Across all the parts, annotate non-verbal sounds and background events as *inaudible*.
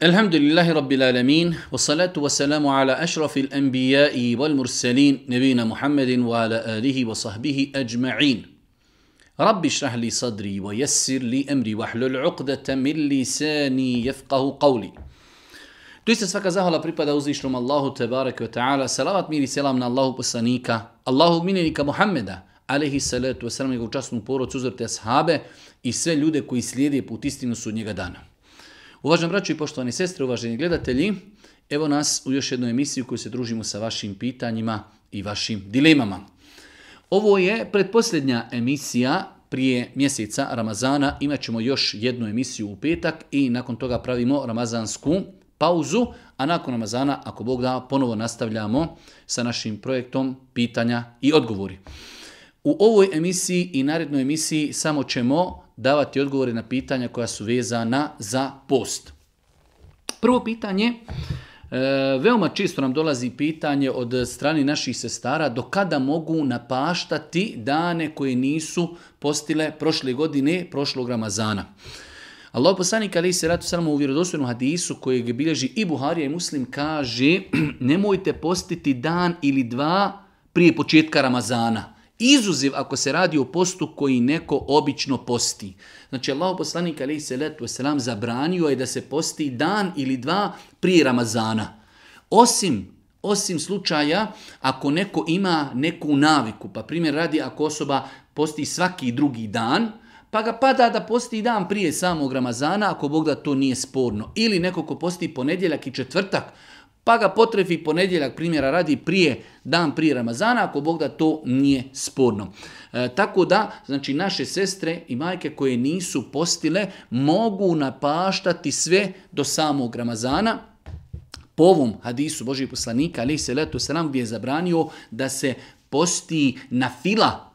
Alhamdulillahirabbil alamin was salatu was salamu ala ashrafil anbiya wal mursalin nebina Muhammadin wa ala alihi wa sahbihi ajma'in. Rabbi shrah li sadri wa yassir li emri, wa hlul 'uqdatam min lisani yafqahu qawli. pripada uzishrum Allahu tabarak wa taala miri mir na Allahu pusanika Allahu linika Muhammada, alihi salatu wa jazum puru cuzurt ashabe i sve ljude koji slijede put istinu su njega Uvaženi braću i poštovani sestre, uvaženi gledatelji, evo nas u još jednu emisiju u se družimo sa vašim pitanjima i vašim dilemama. Ovo je predposljednja emisija prije mjeseca Ramazana. Imat ćemo još jednu emisiju u petak i nakon toga pravimo ramazansku pauzu, a nakon Ramazana, ako Bog da, ponovo nastavljamo sa našim projektom pitanja i odgovori. U ovoj emisiji i narednoj emisiji samo ćemo davati odgovore na pitanja koja su vezana za post. Prvo pitanje, e, veoma čisto nam dolazi pitanje od strani naših sestara do kada mogu napaštati dane koje nisu postile prošle godine, prošlog Ramazana. Allah poslanik ali se ratu samo u vjerodostojnom hadisu kojeg bilježi i Buharija i Muslim kaže *clears throat* nemojte postiti dan ili dva prije početka Ramazana. Izuziv ako se radi o postu koji neko obično posti. Znači Allah poslanik alaih salatu zabranio je da se posti dan ili dva prije Ramazana. Osim, osim slučaja ako neko ima neku naviku, pa primjer radi ako osoba posti svaki drugi dan, pa ga pada da posti dan prije samog Ramazana, ako Bog da to nije sporno. Ili neko ko posti ponedjeljak i četvrtak, pa ga potrefi ponedjeljak primjera radi prije, dan prije Ramazana, ako Bog da to nije sporno. E, tako da, znači, naše sestre i majke koje nisu postile mogu napaštati sve do samog Ramazana, po ovom hadisu Božih poslanika, ali se leto sram, je zabranio da se posti na fila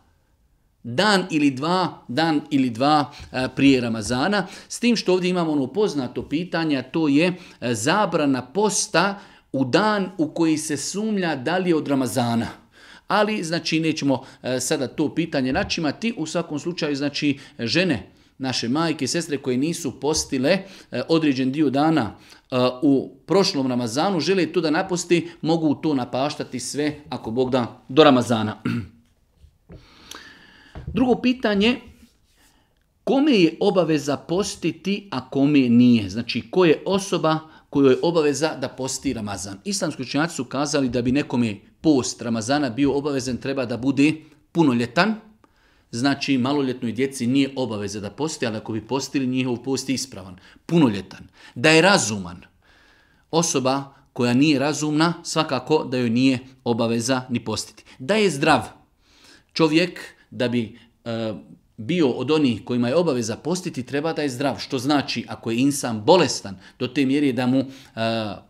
dan ili dva, dan ili dva e, prije Ramazana. S tim što ovdje imamo ono poznato pitanje, to je e, zabrana posta u dan u koji se sumlja da li je od Ramazana. Ali, znači, nećemo e, sada to pitanje Ti, U svakom slučaju, znači, žene, naše majke i sestre koje nisu postile e, određen dio dana e, u prošlom Ramazanu, žele to da naposti, mogu to napaštati sve, ako Bog da, do Ramazana. *clears throat* Drugo pitanje, kome je obaveza postiti, a kome nije? Znači, koje je osoba kojoj je obaveza da posti Ramazan. Islamski učinjaci su kazali da bi nekome post Ramazana bio obavezan treba da bude punoljetan, znači maloljetnoj djeci nije obaveza da posti, ali ako bi postili njihov post je ispravan, punoljetan, da je razuman. Osoba koja nije razumna, svakako da joj nije obaveza ni postiti. Da je zdrav čovjek, da bi e, bio od onih kojima je obaveza postiti, treba da je zdrav. Što znači, ako je insan bolestan, do te mjeri da mu e,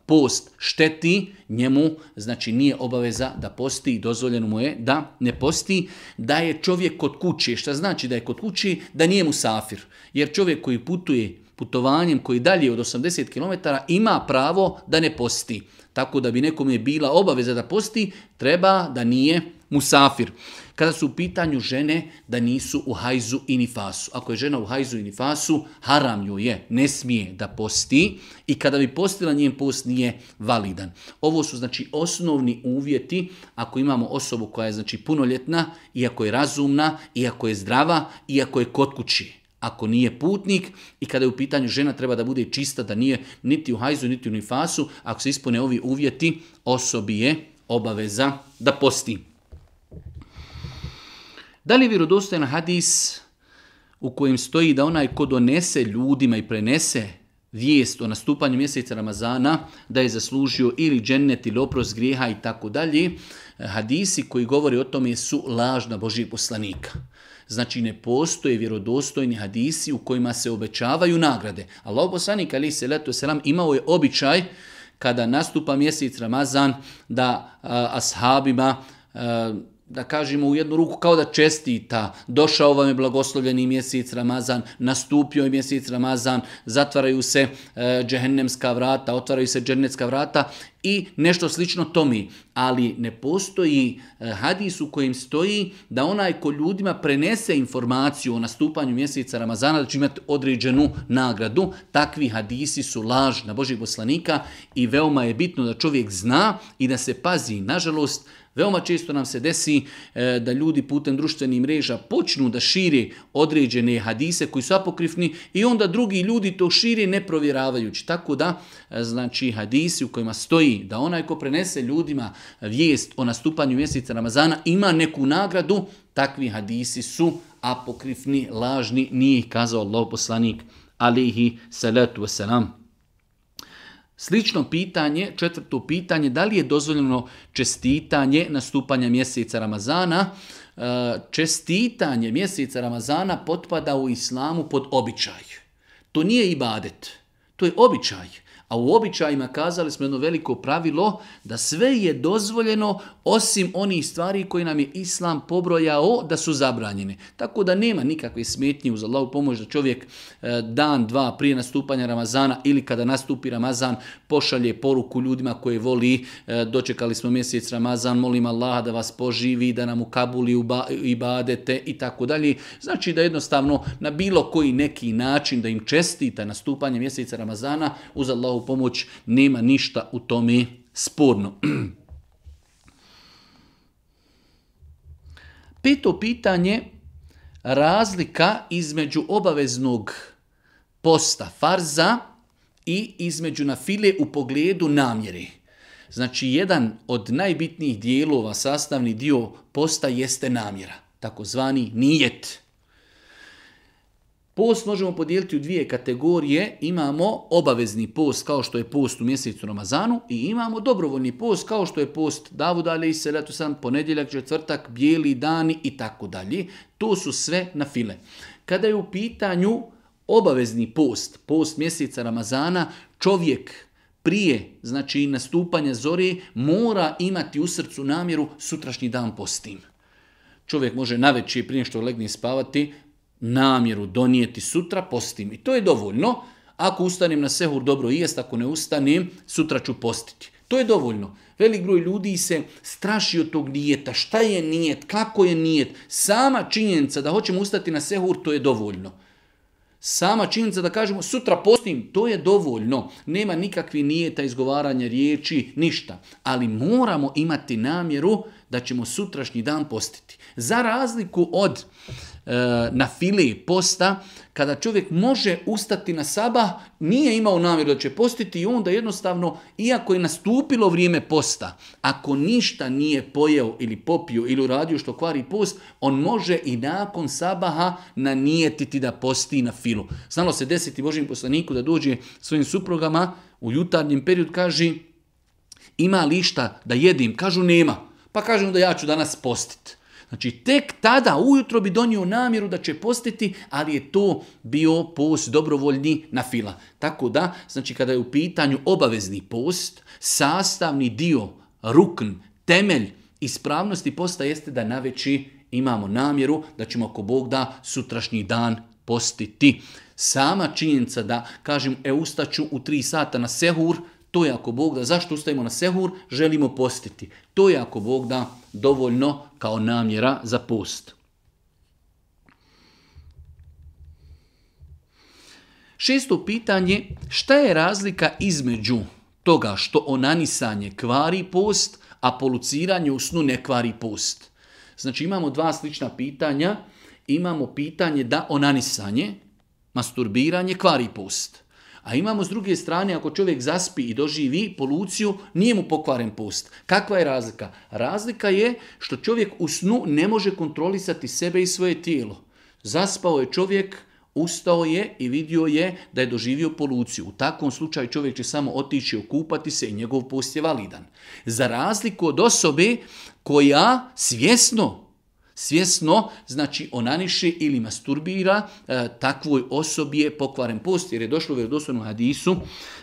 post šteti, njemu znači nije obaveza da posti, i dozvoljeno mu je da ne posti, da je čovjek kod kuće. Što znači da je kod kuće, da nije mu safir. Jer čovjek koji putuje putovanjem koji dalje od 80 km ima pravo da ne posti. Tako da bi nekom je bila obaveza da posti, treba da nije musafir. Kada su u pitanju žene da nisu u hajzu i nifasu. Ako je žena u hajzu i nifasu, haram joj je, ne smije da posti i kada bi postila njen post nije validan. Ovo su znači osnovni uvjeti ako imamo osobu koja je znači punoljetna, iako je razumna, iako je zdrava, iako je kod kući ako nije putnik i kada je u pitanju žena treba da bude čista, da nije niti u hajzu, niti u nifasu. Ako se ispune ovi uvjeti, osobi je obaveza da posti. Da li je vjerodostojan hadis u kojem stoji da onaj ko donese ljudima i prenese vijest o nastupanju mjeseca Ramazana, da je zaslužio ili džennet ili oprost grijeha i tako dalje, hadisi koji govori o tome su lažna Božih poslanika. Znači ne postoje vjerodostojni hadisi u kojima se obećavaju nagrade. Allah poslanik ali se letu selam imao je običaj kada nastupa mjesec Ramazan da a, ashabima da kažemo u jednu ruku kao da čestita, došao vam je blagoslovljeni mjesec Ramazan, nastupio je mjesec Ramazan, zatvaraju se e, džehennemska vrata, otvaraju se džernetska vrata i nešto slično tomi. Ali ne postoji e, hadis u kojem stoji da onaj ko ljudima prenese informaciju o nastupanju mjeseca Ramazana da će imati određenu nagradu. Takvi hadisi su laž na Božih poslanika i veoma je bitno da čovjek zna i da se pazi. Nažalost, Veoma često nam se desi eh, da ljudi putem društvenih mreža počnu da šire određene hadise koji su apokrifni i onda drugi ljudi to šire ne provjeravajući. Tako da, eh, znači, hadisi u kojima stoji da onaj ko prenese ljudima vijest o nastupanju mjeseca Ramazana ima neku nagradu, takvi hadisi su apokrifni, lažni, nije ih kazao Allah poslanik alihi salatu wasalam. Slično pitanje, četvrto pitanje, da li je dozvoljeno čestitanje nastupanja mjeseca Ramazana? E, čestitanje mjeseca Ramazana potpada u islamu pod običaj. To nije ibadet, to je običaj. A u običajima kazali smo jedno veliko pravilo da sve je dozvoljeno osim onih stvari koje nam je Islam pobrojao da su zabranjene. Tako da nema nikakve smetnje uz Allahu pomoć da čovjek e, dan, dva prije nastupanja Ramazana ili kada nastupi Ramazan pošalje poruku ljudima koje voli e, dočekali smo mjesec Ramazan, molim Allaha da vas poživi, da nam u Kabuli ibadete i tako dalje. Znači da jednostavno na bilo koji neki način da im čestita nastupanje mjeseca Ramazana uz Allahu pomoć, nema ništa u tome sporno. *clears throat* Peto pitanje, razlika između obaveznog posta farza i između file u pogledu namjeri. Znači, jedan od najbitnijih dijelova, sastavni dio posta jeste namjera, takozvani nijet. Post možemo podijeliti u dvije kategorije. Imamo obavezni post kao što je post u mjesecu Ramazanu i imamo dobrovoljni post kao što je post Davud Ali, Selatu Sam, ponedjeljak, četvrtak, bijeli dani i tako dalje. To su sve na file. Kada je u pitanju obavezni post, post mjeseca Ramazana, čovjek prije, znači nastupanja zori, mora imati u srcu namjeru sutrašnji dan postim. Čovjek može naveći prije što legne spavati, namjeru donijeti sutra, postim. I to je dovoljno. Ako ustanem na sehur, dobro i jest. Ako ne ustanem, sutra ću postiti. To je dovoljno. Velik broj ljudi se straši od tog nijeta. Šta je nijet? Kako je nijet? Sama činjenica da hoćemo ustati na sehur, to je dovoljno. Sama činjenica da kažemo sutra postim, to je dovoljno. Nema nikakvi nijeta, izgovaranja riječi, ništa. Ali moramo imati namjeru da ćemo sutrašnji dan postiti. Za razliku od E, na fili posta, kada čovjek može ustati na sabah, nije imao namjeru da će postiti i onda jednostavno, iako je nastupilo vrijeme posta, ako ništa nije pojeo ili popio ili uradio što kvari post, on može i nakon sabaha nanijetiti da posti na filu. Znalo se desiti Božim poslaniku da dođe svojim suprugama u jutarnjem periodu, kaže ima lišta da jedim? Kažu nema. Pa kažem da ja ću danas postiti. Znači, tek tada ujutro bi donio namjeru da će postiti, ali je to bio post dobrovoljni na fila. Tako da, znači, kada je u pitanju obavezni post, sastavni dio, rukn, temelj ispravnosti posta jeste da na veći imamo namjeru da ćemo ako Bog da sutrašnji dan postiti. Sama činjenica da, kažem, e ustaću u tri sata na sehur, to je ako Bog da, zašto ustajemo na sehur, želimo postiti. To je ako Bog da dovoljno kao namjera za post. Šesto pitanje, šta je razlika između toga što onanisanje kvari post, a poluciranje u snu ne kvari post? Znači imamo dva slična pitanja. Imamo pitanje da onanisanje, masturbiranje kvari post. A imamo s druge strane, ako čovjek zaspi i doživi poluciju, nije mu pokvaren post. Kakva je razlika? Razlika je što čovjek u snu ne može kontrolisati sebe i svoje tijelo. Zaspao je čovjek, Ustao je i vidio je da je doživio poluciju. U takvom slučaju čovjek će samo otići okupati se i njegov post je validan. Za razliku od osobe koja svjesno Svjesno, znači onaniše ili masturbira, e, takvoj osobi je pokvaren post, jer je došlo u hadisu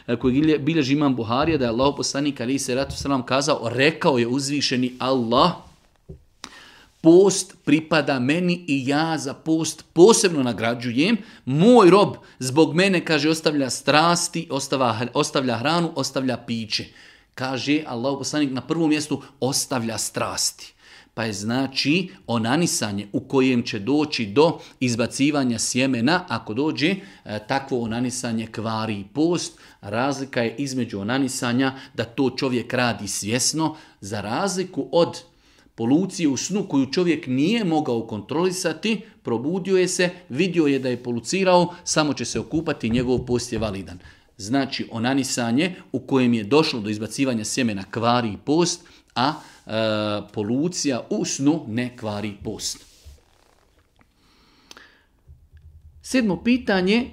e, koji bilježi imam Buharija, da je Allah poslanik ali se ratu kazao, rekao je uzvišeni Allah, post pripada meni i ja za post posebno nagrađujem. Moj rob zbog mene, kaže, ostavlja strasti, ostavlja hranu, ostavlja piće. Kaže, Allah poslanik na prvom mjestu ostavlja strasti. Pa je znači onanisanje u kojem će doći do izbacivanja sjemena, ako dođe e, takvo onanisanje kvari i post, razlika je između onanisanja da to čovjek radi svjesno, za razliku od polucije u snu koju čovjek nije mogao kontrolisati, probudio je se, vidio je da je polucirao, samo će se okupati, njegov post je validan. Znači onanisanje u kojem je došlo do izbacivanja sjemena kvari i post, a E, polucija u snu ne kvari post. Sedmo pitanje,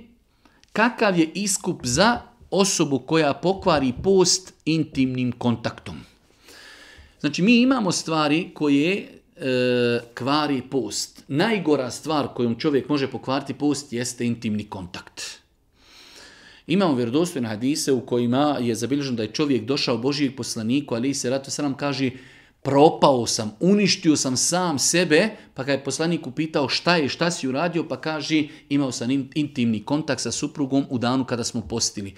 kakav je iskup za osobu koja pokvari post intimnim kontaktom? Znači, mi imamo stvari koje e, kvari post. Najgora stvar kojom čovjek može pokvariti post jeste intimni kontakt. Imamo vjerodostojne hadise u kojima je zabilježeno da je čovjek došao Božijeg poslaniku, ali se ratu sram kaže propao sam, uništio sam sam sebe, pa kada je poslanik upitao šta je, šta si uradio, pa kaže imao sam intimni kontakt sa suprugom u danu kada smo postili.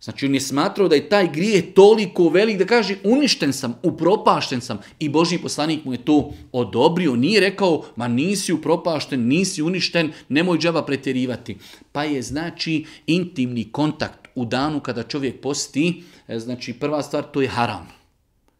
Znači on je smatrao da je taj grije toliko velik da kaže uništen sam, upropašten sam i Božji poslanik mu je to odobrio, nije rekao ma nisi upropašten, nisi uništen, nemoj džaba pretjerivati. Pa je znači intimni kontakt u danu kada čovjek posti, e, znači prva stvar to je haram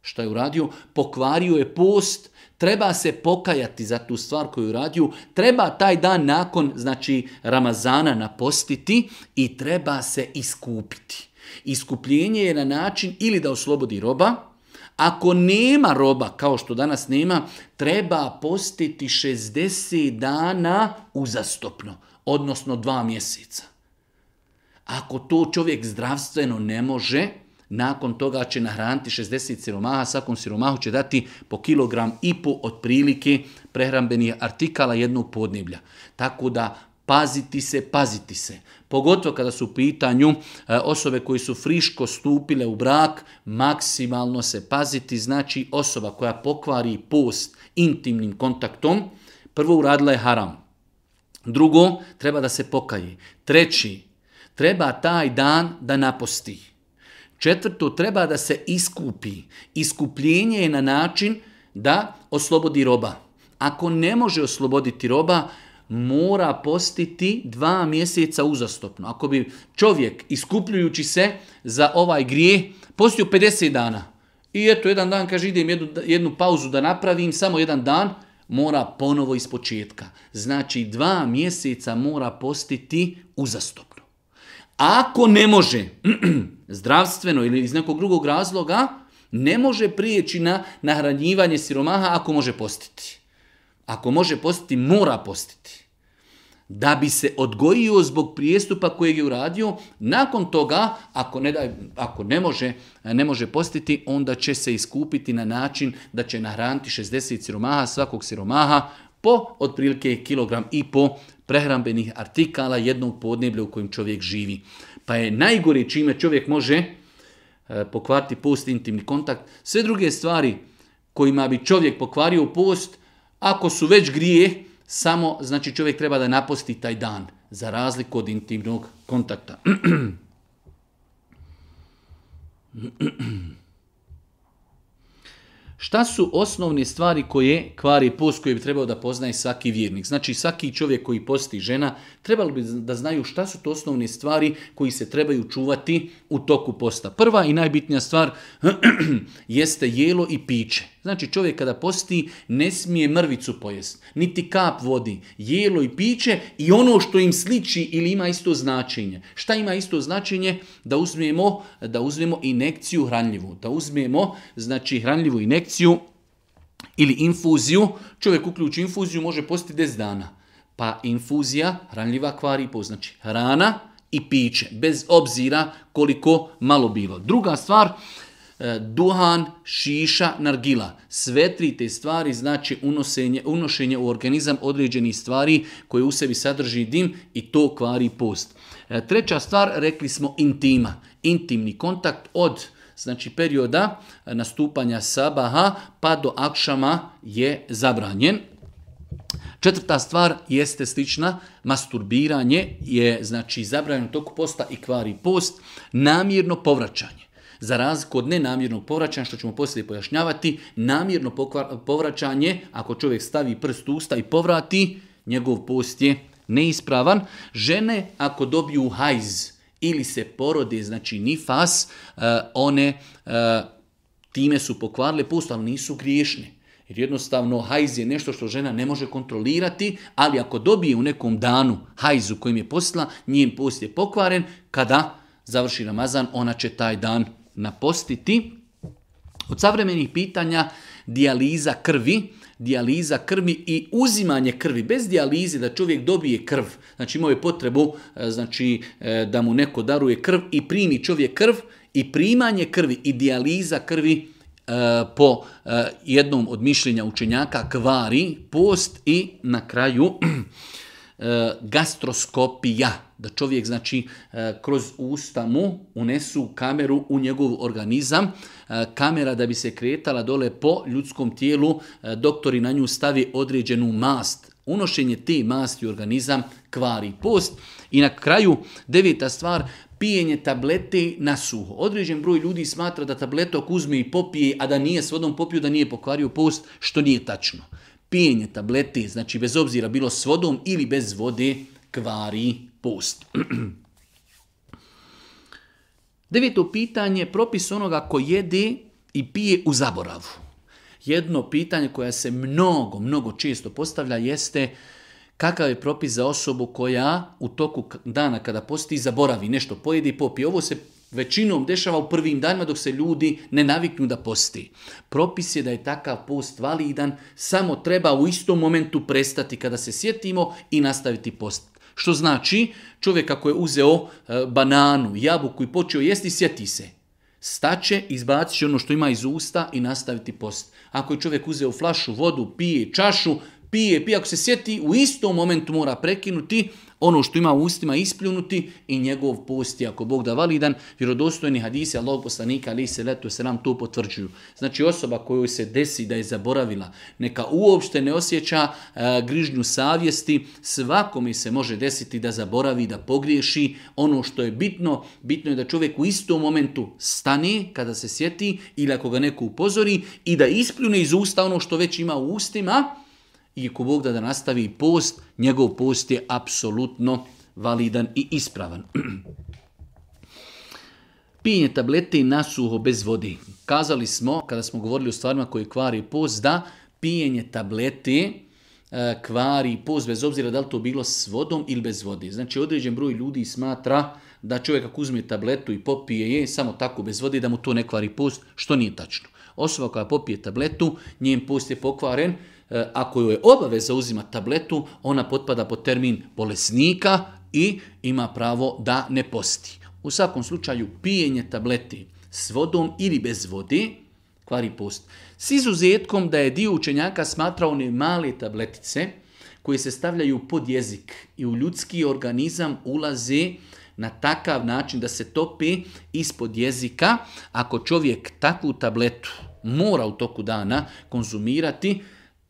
što je uradio, pokvario je post, treba se pokajati za tu stvar koju je uradio, treba taj dan nakon, znači, Ramazana napostiti i treba se iskupiti. Iskupljenje je na način ili da oslobodi roba, ako nema roba, kao što danas nema, treba postiti 60 dana uzastopno, odnosno dva mjeseca. Ako to čovjek zdravstveno ne može, nakon toga će nahraniti 60 siromaha, svakom siromahu će dati po kilogram i po otprilike prehrambenih artikala jednog podneblja. Tako da paziti se, paziti se. Pogotovo kada su u pitanju e, osobe koji su friško stupile u brak, maksimalno se paziti, znači osoba koja pokvari post intimnim kontaktom, prvo uradila je haram. Drugo, treba da se pokaji. Treći, treba taj dan da naposti. Četvrto, treba da se iskupi. Iskupljenje je na način da oslobodi roba. Ako ne može osloboditi roba, mora postiti dva mjeseca uzastopno. Ako bi čovjek iskupljujući se za ovaj grijeh postio 50 dana i eto jedan dan kaže idem jednu, pauzu da napravim samo jedan dan, mora ponovo ispočetka. Znači dva mjeseca mora postiti uzastopno. Ako ne može, *clears throat* zdravstveno ili iz nekog drugog razloga, ne može prijeći na nahranjivanje siromaha ako može postiti. Ako može postiti, mora postiti. Da bi se odgojio zbog prijestupa kojeg je uradio, nakon toga, ako ne, ako ne, može, ne može postiti, onda će se iskupiti na način da će nahraniti 60 siromaha, svakog siromaha, po otprilike kilogram i po prehrambenih artikala jednog podneblja u kojem čovjek živi. Pa je najgore čime čovjek može e, pokvariti post, intimni kontakt, sve druge stvari kojima bi čovjek pokvario post, ako su već grije, samo znači čovjek treba da naposti taj dan, za razliku od intimnog kontakta. *clears throat* *clears throat* Šta su osnovne stvari koje kvari post koje bi trebao da poznaje svaki vjernik? Znači svaki čovjek koji posti žena trebalo bi da znaju šta su to osnovne stvari koji se trebaju čuvati u toku posta. Prva i najbitnija stvar *clears throat* jeste jelo i piće. Znači čovjek kada posti ne smije mrvicu pojest, niti kap vodi, jelo i piće i ono što im sliči ili ima isto značenje. Šta ima isto značenje? Da uzmemo, da uzmemo inekciju hranljivu, da uzmemo znači hranljivu inekciju ili infuziju. Čovjek uključi infuziju, može postiti 10 dana. Pa infuzija, hranljiva kvaripo, znači hrana i piće, bez obzira koliko malo bilo. Druga stvar, E, duhan, šiša, nargila. Sve tri te stvari znači unosenje, unošenje u organizam određenih stvari koje u sebi sadrži dim i to kvari post. E, treća stvar, rekli smo intima. Intimni kontakt od znači perioda nastupanja sabaha pa do akšama je zabranjen. Četvrta stvar jeste slična, masturbiranje je znači zabranjeno toku posta i kvari post, namjerno povraćanje. Za razliku od nenamjernog povraćanja, što ćemo poslije pojašnjavati, namjerno povraćanje, ako čovjek stavi prst u usta i povrati, njegov post je neispravan. Žene, ako dobiju hajz ili se porode, znači nifas, e, one e, time su pokvarile post, ali nisu griješne. Jer jednostavno hajz je nešto što žena ne može kontrolirati, ali ako dobije u nekom danu hajzu kojim je posla, njen post je pokvaren, kada završi Ramazan, ona će taj dan napostiti. Od savremenih pitanja dijaliza krvi, dijaliza krvi i uzimanje krvi. Bez dijalize da čovjek dobije krv, znači imao je potrebu e, znači, e, da mu neko daruje krv i primi čovjek krv i primanje krvi i dijaliza krvi e, po jednom od mišljenja učenjaka kvari post i na kraju *clears throat* E, gastroskopija, da čovjek znači e, kroz usta mu unesu kameru u njegov organizam, e, kamera da bi se kretala dole po ljudskom tijelu, doktori na nju stavi određenu mast. Unošenje te masti u organizam kvari post. I na kraju, deveta stvar, pijenje tablete na suho. Određen broj ljudi smatra da tabletok uzme i popije, a da nije s vodom popio, da nije pokvario post, što nije tačno pijenje tablete, znači bez obzira bilo s vodom ili bez vode, kvari post. *clears throat* Deveto pitanje, propis onoga ko jede i pije u zaboravu. Jedno pitanje koje se mnogo, mnogo često postavlja jeste kakav je propis za osobu koja u toku dana kada posti zaboravi nešto, pojedi i popije. Ovo se većinom dešava u prvim danima dok se ljudi ne naviknu da posti. Propis je da je takav post validan, samo treba u istom momentu prestati kada se sjetimo i nastaviti post. Što znači, čovjek ako je uzeo e, bananu, jabuku i počeo jesti, sjeti se. Staće, izbacit ono što ima iz usta i nastaviti post. Ako je čovjek uzeo flašu, vodu, pije, čašu, pije, pije, ako se sjeti, u istom momentu mora prekinuti, ono što ima u ustima ispljunuti i njegov post je, ako Bog da validan, vjerodostojni hadisi Allahog poslanika ali se letu se nam to potvrđuju. Znači osoba kojoj se desi da je zaboravila, neka uopšte ne osjeća e, grižnju savjesti, svakome se može desiti da zaboravi, da pogriješi. Ono što je bitno, bitno je da čovjek u istom momentu stane kada se sjeti ili ako ga neko upozori i da ispljune iz usta ono što već ima u ustima, i ako Bog da da nastavi post, njegov post je apsolutno validan i ispravan. *clears throat* Pijenje tablete i nasuho bez vodi. Kazali smo, kada smo govorili o stvarima koje kvari post, da pijenje tablete e, kvari post, bez obzira da li to bilo s vodom ili bez vode. Znači, određen broj ljudi smatra da čovjek ako uzme tabletu i popije je samo tako bez vode, da mu to ne kvari post, što nije tačno. Osoba koja popije tabletu, njen post je pokvaren, E, ako joj je obaveza uzimati tabletu, ona potpada pod termin bolesnika i ima pravo da ne posti. U svakom slučaju pijenje tableti s vodom ili bez vode kvari post. S izuzetkom da je dio učenjaka smatrao one male tabletice koje se stavljaju pod jezik i u ljudski organizam ulaze na takav način da se topi ispod jezika. Ako čovjek takvu tabletu mora u toku dana konzumirati,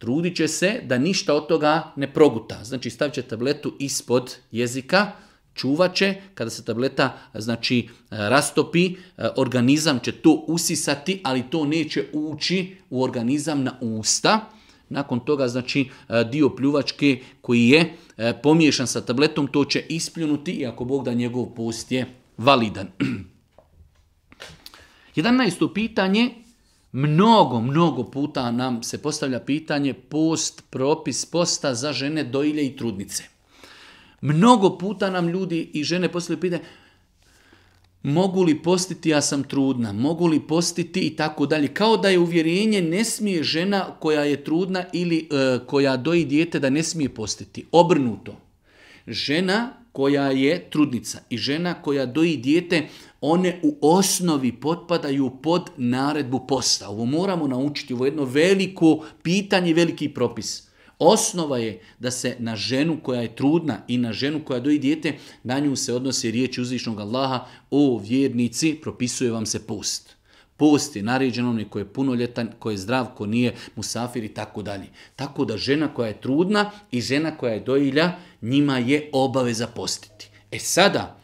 trudit će se da ništa od toga ne proguta. Znači stavit će tabletu ispod jezika, čuvat će, kada se tableta znači, rastopi, e, organizam će to usisati, ali to neće ući u organizam na usta. Nakon toga znači e, dio pljuvačke koji je e, pomiješan sa tabletom, to će ispljunuti i ako Bog da njegov post je validan. 11. *clears throat* pitanje Mnogo, mnogo puta nam se postavlja pitanje post, propis posta za žene dojilje i trudnice. Mnogo puta nam ljudi i žene postavljaju pitanje mogu li postiti, ja sam trudna, mogu li postiti i tako dalje. Kao da je uvjerenje ne smije žena koja je trudna ili e, koja doji dijete da ne smije postiti. Obrnuto. Žena koja je trudnica i žena koja doji dijete, one u osnovi potpadaju pod naredbu posta. Ovo moramo naučiti, ovo je jedno veliko pitanje, veliki propis. Osnova je da se na ženu koja je trudna i na ženu koja doji dijete, na nju se odnosi riječ uzvišnog Allaha, o vjernici, propisuje vam se post. Post je naređen onaj koji je punoljetan, koji je zdrav, koji nije musafir i tako dalje. Tako da žena koja je trudna i žena koja je dojilja, njima je obaveza postiti. E sada,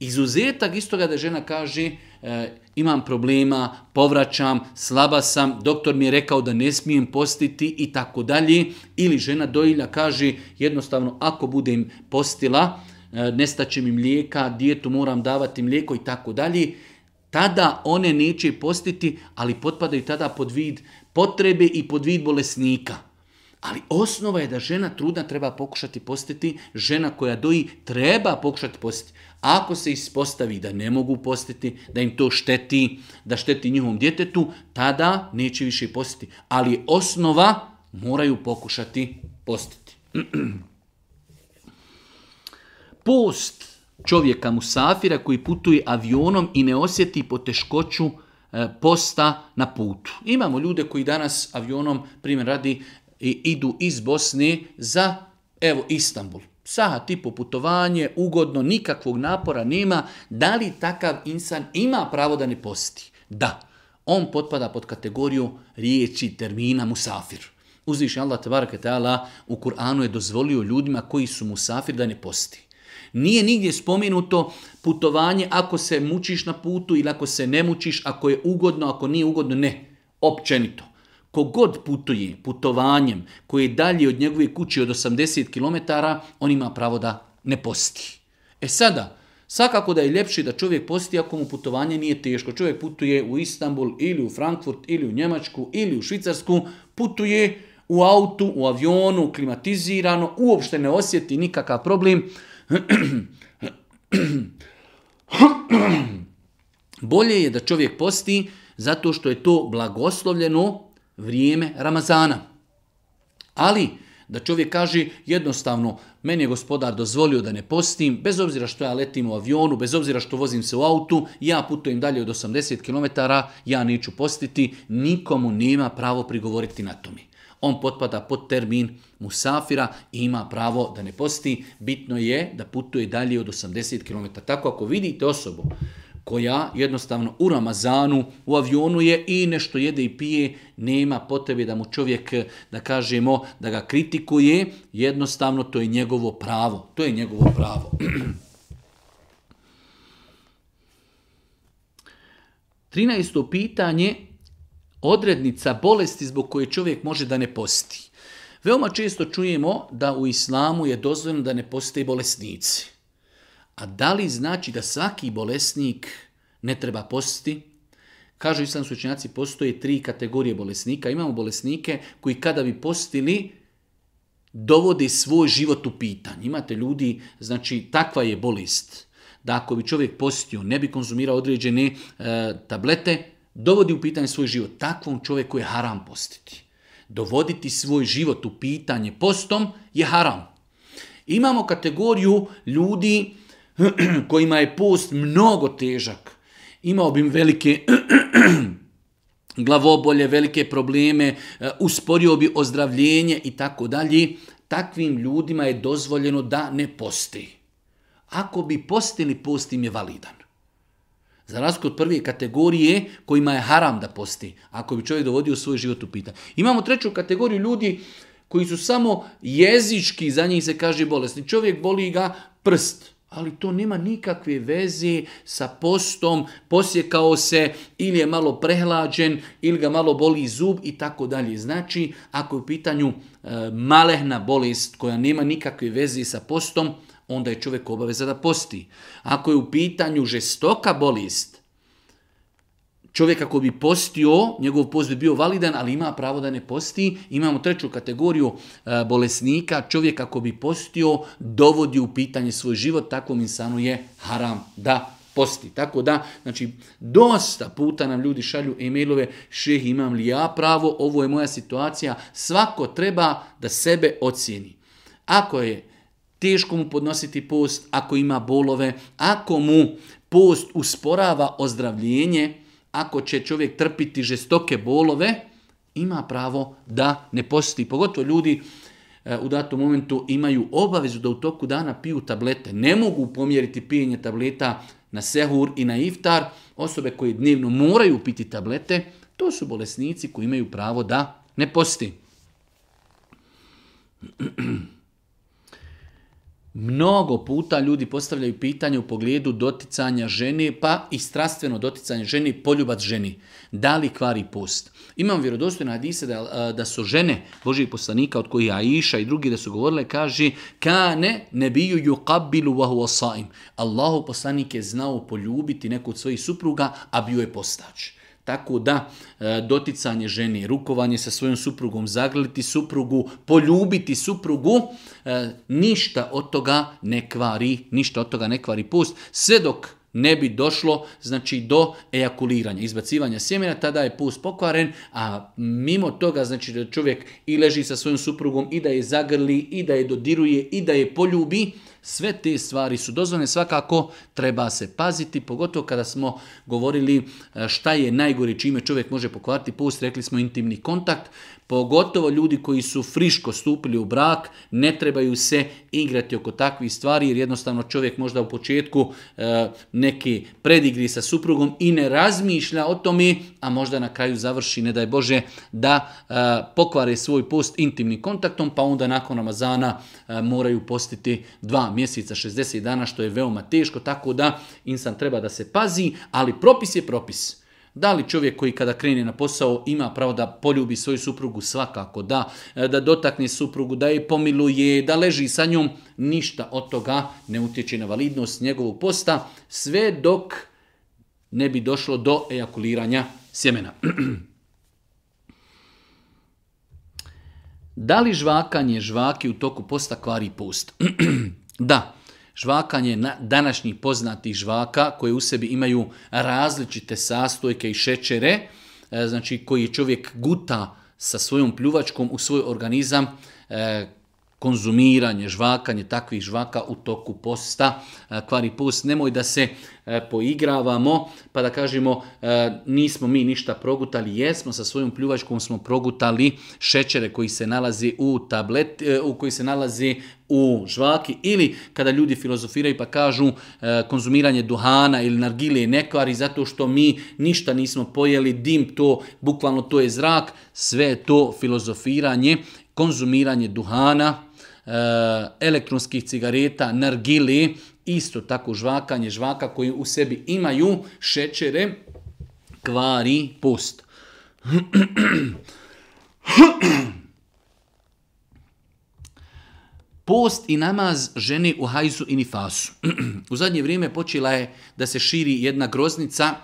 izuzetak istoga da žena kaže e, imam problema, povraćam, slaba sam, doktor mi je rekao da ne smijem postiti i tako dalje. Ili žena dojilja kaže jednostavno ako budem postila, e, nestaće mi mlijeka, dijetu moram davati mlijeko i tako dalje. Tada one neće postiti, ali potpadaju tada pod vid potrebe i pod vid bolesnika. Ali osnova je da žena trudna treba pokušati postiti, žena koja doji treba pokušati postiti. Ako se ispostavi da ne mogu postiti, da im to šteti, da šteti njihovom djetetu, tada neće više postiti. Ali osnova moraju pokušati postiti. *clears throat* Post čovjeka musafira koji putuje avionom i ne osjeti poteškoću e, posta na putu. Imamo ljude koji danas avionom, primjer radi, i idu iz Bosne za, evo, Istanbul. Saha po putovanje, ugodno, nikakvog napora nema. Da li takav insan ima pravo da ne posti? Da. On potpada pod kategoriju riječi, termina, musafir. Uzviš Allah tabaraka u Kur'anu je dozvolio ljudima koji su musafir da ne posti. Nije nigdje spomenuto putovanje ako se mučiš na putu ili ako se ne mučiš, ako je ugodno, ako nije ugodno, ne. Općenito. Kogod putuje putovanjem koji je dalje od njegove kuće od 80 km, on ima pravo da ne posti. E sada, svakako da je ljepši da čovjek posti ako mu putovanje nije teško. Čovjek putuje u Istanbul ili u Frankfurt ili u Njemačku ili u Švicarsku, putuje u autu, u avionu, klimatizirano, uopšte ne osjeti nikakav problem. *clears throat* Bolje je da čovjek posti zato što je to blagoslovljeno vrijeme Ramazana. Ali, da čovjek kaže jednostavno, meni je gospodar dozvolio da ne postim, bez obzira što ja letim u avionu, bez obzira što vozim se u autu, ja putujem dalje od 80 km, ja neću postiti, nikomu nema pravo prigovoriti na tome. On potpada pod termin musafira i ima pravo da ne posti. Bitno je da putuje dalje od 80 km. Tako ako vidite osobu koja jednostavno u Ramazanu, u avionu je i nešto jede i pije, nema potrebe da mu čovjek, da kažemo, da ga kritikuje, jednostavno to je njegovo pravo. To je njegovo pravo. *clears throat* Trinaesto pitanje, odrednica bolesti zbog koje čovjek može da ne posti. Veoma često čujemo da u islamu je dozvoljeno da ne poste i bolesnici. A da li znači da svaki bolesnik ne treba posti? Kažu islamski učenjaci, postoje tri kategorije bolesnika. Imamo bolesnike koji kada bi postili, dovode svoj život u pitanje. Imate ljudi, znači takva je bolest, da ako bi čovjek postio, ne bi konzumirao određene e, tablete, dovodi u pitanje svoj život. Takvom čovjeku je haram postiti. Dovoditi svoj život u pitanje postom je haram. Imamo kategoriju ljudi *clears throat* kojima je post mnogo težak, imao bi velike *clears throat* glavobolje, velike probleme, e, usporio bi ozdravljenje i tako dalje, takvim ljudima je dozvoljeno da ne posti. Ako bi postili, post im je validan. Za razliku od prve kategorije kojima je haram da posti, ako bi čovjek dovodio svoj život u pitanje. Imamo treću kategoriju ljudi koji su samo jezički, za njih se kaže bolesni. Čovjek boli ga prst, ali to nema nikakve veze sa postom, posjekao se ili je malo prehlađen ili ga malo boli zub i tako dalje. Znači, ako je u pitanju e, malehna bolest koja nema nikakve veze sa postom, onda je čovjek obaveza da posti. Ako je u pitanju žestoka bolest, Čovjek ako bi postio, njegov post bi bio validan, ali ima pravo da ne posti. Imamo treću kategoriju e, bolesnika. Čovjek ako bi postio, dovodi u pitanje svoj život, takvom insanu je haram da posti. Tako da, znači, dosta puta nam ljudi šalju e-mailove, šeh imam li ja pravo, ovo je moja situacija. Svako treba da sebe ocjeni. Ako je teško mu podnositi post, ako ima bolove, ako mu post usporava ozdravljenje, ako će čovjek trpiti žestoke bolove, ima pravo da ne posti. Pogotovo ljudi e, u datom momentu imaju obavezu da u toku dana piju tablete. Ne mogu pomjeriti pijenje tableta na sehur i na iftar. Osobe koje dnevno moraju piti tablete, to su bolesnici koji imaju pravo da ne posti. *clears throat* Mnogo puta ljudi postavljaju pitanje u pogledu doticanja žene, pa i strastveno doticanje žene, poljubac ženi. Da li kvari post? Imam vjerodostojne hadise da, da su žene Božih poslanika, od kojih Aisha i drugi da su govorile, kaže Kane ne biju vahu osaim. Allahu poslanik je znao poljubiti neku od svojih supruga, a bio je postač. Tako da e, doticanje žene, rukovanje sa svojom suprugom, zagrliti suprugu, poljubiti suprugu, e, ništa od toga ne kvari, ništa od toga ne kvari pust, sve dok ne bi došlo znači do ejakuliranja, izbacivanja sjemena, tada je pust pokvaren, a mimo toga znači da čovjek i leži sa svojom suprugom i da je zagrli i da je dodiruje i da je poljubi, sve te stvari su dozvoljene, svakako treba se paziti, pogotovo kada smo govorili e, šta je najgori čime čovjek može pokvariti post, rekli smo intimni kontakt, pogotovo ljudi koji su friško stupili u brak, ne trebaju se igrati oko takvih stvari jer jednostavno čovjek možda u početku e, neki predigri sa suprugom i ne razmišlja o tome, a možda na kraju završi, ne daj Bože, da e, pokvare svoj post intimnim kontaktom, pa onda nakon Ramazana e, moraju postiti dva mjeseca, 60 dana, što je veoma teško, tako da insan treba da se pazi, ali propis je propis. Da li čovjek koji kada krene na posao ima pravo da poljubi svoju suprugu? Svakako da. E, da dotakne suprugu, da je pomiluje, da leži sa njom. Ništa od toga ne utječe na validnost njegovog posta. Sve dok ne bi došlo do ejakuliranja sjemena. *clears throat* da li žvakanje žvaki u toku posta kvari post? *clears throat* da. Žvakanje na današnjih poznatih žvaka koje u sebi imaju različite sastojke i šećere, e, znači koji čovjek guta sa svojom pljuvačkom u svoj organizam, e, konzumiranje, žvakanje takvih žvaka u toku posta, e, kvari post. Nemoj da se e, poigravamo pa da kažemo e, nismo mi ništa progutali, jesmo sa svojom pljuvačkom smo progutali šećere koji se nalazi u tablet, u koji se nalazi u žvaki ili kada ljudi filozofiraju pa kažu konzumiranje duhana ili nargile ne kvari zato što mi ništa nismo pojeli, dim to, bukvalno to je zrak, sve to filozofiranje, konzumiranje duhana Eh, elektronskih cigareta, nargili, isto tako žvakanje žvaka koji u sebi imaju šećere, kvari post. Post i namaz ženi u hajzu i nifasu. *clears throat* u zadnje vrijeme počela je da se širi jedna groznica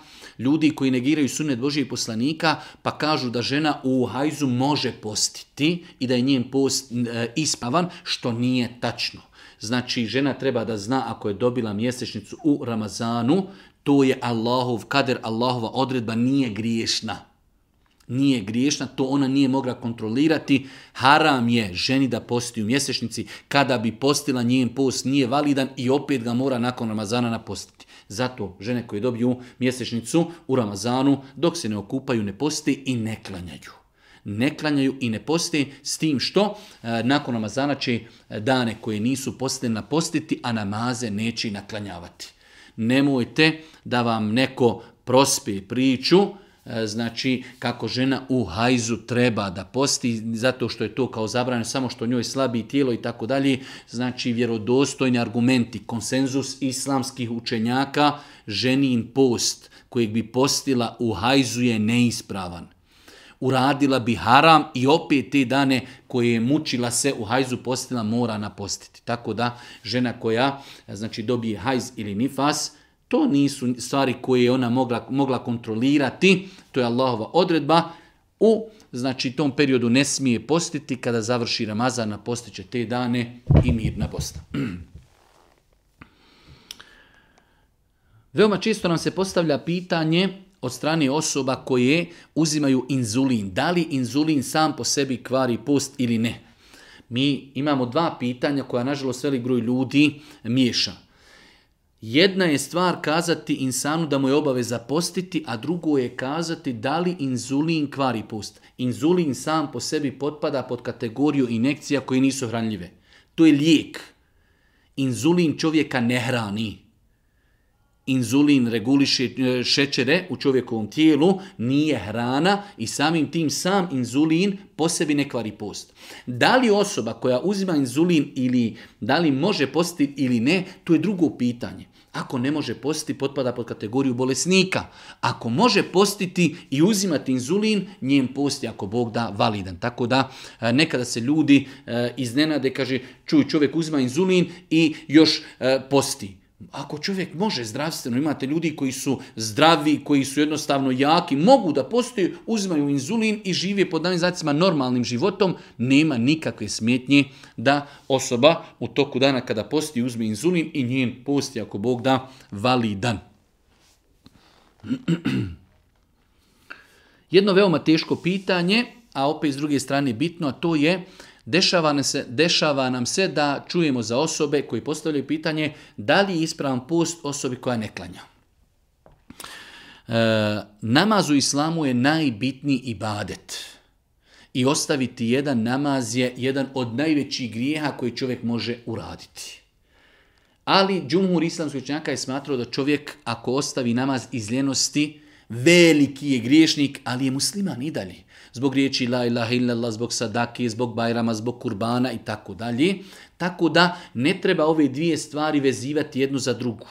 ljudi koji negiraju sunet Božijeg poslanika pa kažu da žena u hajzu može postiti i da je njen post e, ispavan, što nije tačno. Znači, žena treba da zna ako je dobila mjesečnicu u Ramazanu, to je Allahov kader, Allahova odredba nije griješna. Nije griješna, to ona nije mogla kontrolirati. Haram je ženi da posti u mjesečnici. Kada bi postila njen post nije validan i opet ga mora nakon Ramazana napostiti. Zato žene koje dobiju mjesečnicu u Ramazanu, dok se ne okupaju, ne posti i ne klanjaju. Ne klanjaju i ne posti s tim što e, nakon Ramazana će e, dane koje nisu postene postiti, a namaze neće naklanjavati. Nemojte da vam neko prospi priču, E, znači kako žena u hajzu treba da posti zato što je to kao zabranjeno samo što njoj slabi tijelo i tako dalje znači vjerodostojni argumenti konsenzus islamskih učenjaka ženin post kojeg bi postila u hajzu je neispravan uradila bi haram i opet te dane koje je mučila se u hajzu postila mora napostiti. Tako da žena koja znači dobije hajz ili nifas, to nisu stvari koje je ona mogla, mogla kontrolirati to je Allahova odredba, u znači tom periodu ne smije postiti, kada završi Ramazana postiće te dane i mirna posta. *clears throat* Veoma često nam se postavlja pitanje od strane osoba koje uzimaju inzulin. Da li inzulin sam po sebi kvari post ili ne? Mi imamo dva pitanja koja, nažalost, veli groj ljudi miješa. Jedna je stvar kazati insanu da mu je obaveza postiti, a drugo je kazati da li inzulin kvari post. Inzulin sam po sebi potpada pod kategoriju inekcija koje nisu hranljive. To je lijek. Inzulin čovjeka ne hrani. Inzulin reguliše e, šećere u čovjekovom tijelu, nije hrana i samim tim sam inzulin po sebi ne kvari post. Da li osoba koja uzima inzulin ili da li može postiti ili ne, to je drugo pitanje. Ako ne može postiti, potpada pod kategoriju bolesnika. Ako može postiti i uzimati inzulin, njen posti ako Bog da validan. Tako da e, nekada se ljudi e, iznenade, kaže, čuj, čovjek uzima inzulin i još e, posti. Ako čovjek može zdravstveno, imate ljudi koji su zdravi, koji su jednostavno jaki, mogu da postoje, uzmaju inzulin i žive pod zacima normalnim životom, nema nikakve smjetnje da osoba u toku dana kada posti uzme inzulin i njen posti, ako Bog da, validan. *clears throat* Jedno veoma teško pitanje, a opet s druge strane bitno, a to je Dešava nam, se, dešava nam se da čujemo za osobe koji postavljaju pitanje da li je ispravan post osobi koja ne klanja. E, namaz u islamu je najbitniji ibadet. I ostaviti jedan namaz je jedan od najvećih grijeha koji čovjek može uraditi. Ali džumhur islamskoj čenjaka je smatrao da čovjek ako ostavi namaz iz ljenosti, veliki je griješnik, ali je musliman i dalje zbog riječi la ilaha illallah, zbog sadake, zbog bajrama, zbog kurbana i tako dalje. Tako da ne treba ove dvije stvari vezivati jednu za drugu.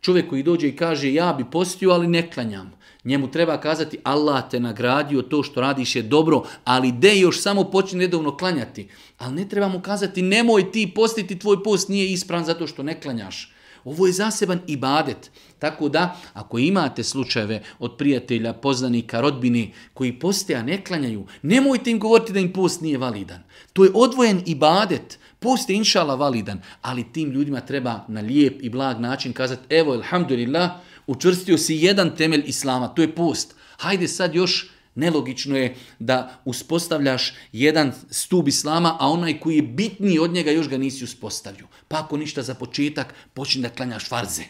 Čovjek koji dođe i kaže ja bi postio, ali ne klanjam. Njemu treba kazati Allah te nagradio, to što radiš je dobro, ali de još samo počni redovno klanjati. Ali ne treba mu kazati nemoj ti postiti, tvoj post nije ispravan zato što ne klanjaš. Ovo je zaseban ibadet. Tako da, ako imate slučajeve od prijatelja, poznanika, rodbine koji poste, a ne klanjaju, nemojte im govoriti da im post nije validan. To je odvojen ibadet. Post je inšala validan, ali tim ljudima treba na lijep i blag način kazati evo, alhamdulillah, učvrstio si jedan temelj Islama, to je post. Hajde sad još Nelogično je da uspostavljaš jedan stup islama, a onaj koji je bitniji od njega još ga nisi uspostavio. Pa ako ništa za početak, počni da klanjaš farze.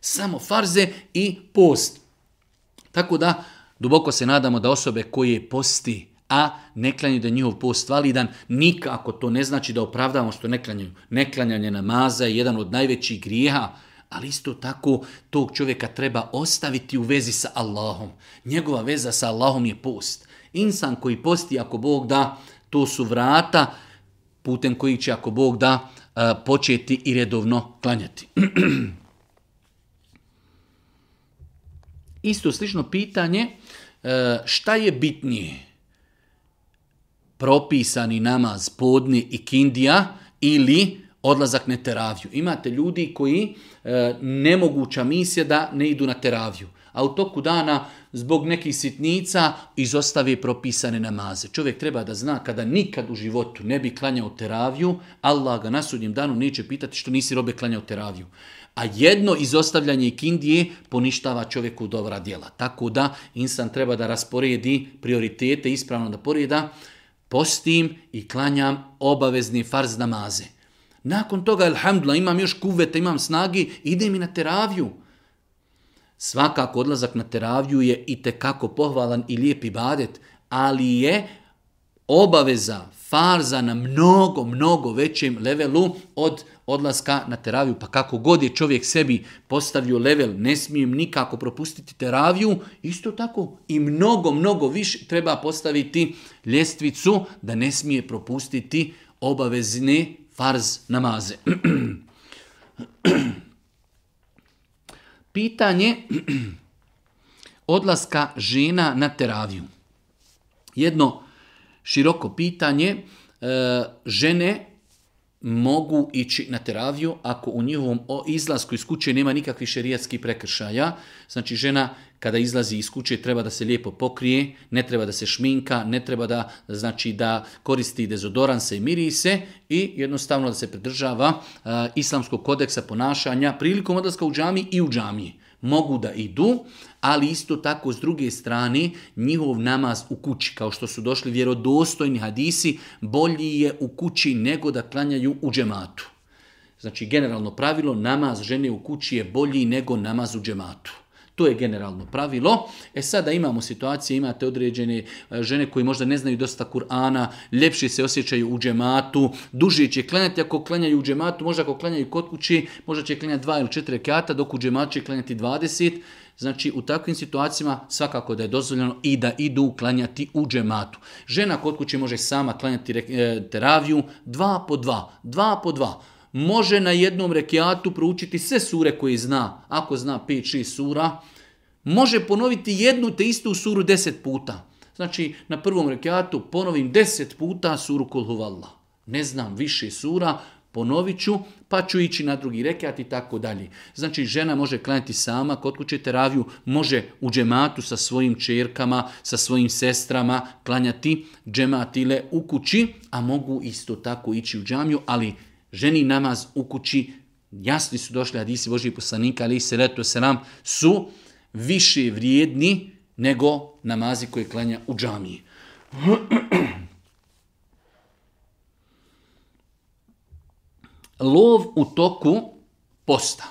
Samo farze i post. Tako da, duboko se nadamo da osobe koje posti, a ne klanjaju da je njihov post validan, nikako to ne znači da opravdamo što ne klanjaju. Neklanjanje namaza je jedan od najvećih grijeha ali isto tako tog čovjeka treba ostaviti u vezi sa Allahom. Njegova veza sa Allahom je post. Insan koji posti ako Bog da, to su vrata putem koji će ako Bog da eh, početi i redovno klanjati. *clears throat* Isto slično pitanje, eh, šta je bitnije? Propisani namaz podni i kindija ili odlazak na teraviju. Imate ljudi koji e, nemoguća misija da ne idu na teraviju, a u toku dana zbog nekih sitnica izostavi propisane namaze. Čovjek treba da zna kada nikad u životu ne bi klanjao teraviju, Allah ga na sudnjem danu neće pitati što nisi robe klanjao teraviju. A jedno izostavljanje kindije poništava čovjeku dobra djela. Tako da insan treba da rasporedi prioritete, ispravno da poreda, postim i klanjam obavezni farz namaze nakon toga, alhamdulillah, imam još kuvete, imam snagi, idem i na teraviju. Svakako odlazak na teraviju je i tekako pohvalan i lijepi badet, ali je obaveza farza na mnogo, mnogo većem levelu od odlaska na teraviju. Pa kako god je čovjek sebi postavio level, ne smijem nikako propustiti teraviju, isto tako i mnogo, mnogo više treba postaviti ljestvicu da ne smije propustiti obavezne farz namaze. Pitanje odlaska žena na teraviju. Jedno široko pitanje. E, žene mogu ići na teraviju ako u njihovom izlasku iz kuće nema nikakvih šerijatskih prekršaja. Znači žena kada izlazi iz kuće treba da se lijepo pokrije, ne treba da se šminka, ne treba da znači da koristi dezodoranse i mirise i jednostavno da se pridržava uh, islamskog kodeksa ponašanja prilikom odlaska u džami i u džamiji. Mogu da idu, ali isto tako s druge strane njihov namaz u kući, kao što su došli vjerodostojni hadisi, bolji je u kući nego da klanjaju u džematu. Znači, generalno pravilo, namaz žene u kući je bolji nego namaz u džematu. To je generalno pravilo. E sada imamo situacije, imate određene e, žene koji možda ne znaju dosta Kur'ana, ljepše se osjećaju u džematu, duže će klanjati ako klanjaju u džematu, možda ako klanjaju kod kući, možda će klanjati dva ili četiri kata, dok u džematu će klanjati 20. Znači u takvim situacijama svakako da je dozvoljeno i da idu klanjati u džematu. Žena kod kuće može sama klanjati e, teraviju dva po dva, dva po dva. Može na jednom rekiatu proučiti sve sure koje zna, ako zna 5-6 sura. Može ponoviti jednu te istu suru deset puta. Znači, na prvom rekiatu ponovim deset puta suru kolhuvala. Ne znam više sura, ponovit ću pa ću ići na drugi rekat i tako dalje. Znači žena može klanjati sama, kod kuće teraviju, može u džematu sa svojim čerkama, sa svojim sestrama klanjati džematile u kući, a mogu isto tako ići u džamiju, ali ženi namaz u kući, jasni su došli hadisi Božih poslanika, ali se leto nam su više vrijedni nego namazi koje klanja u džamiji. *clears throat* lov u toku posta.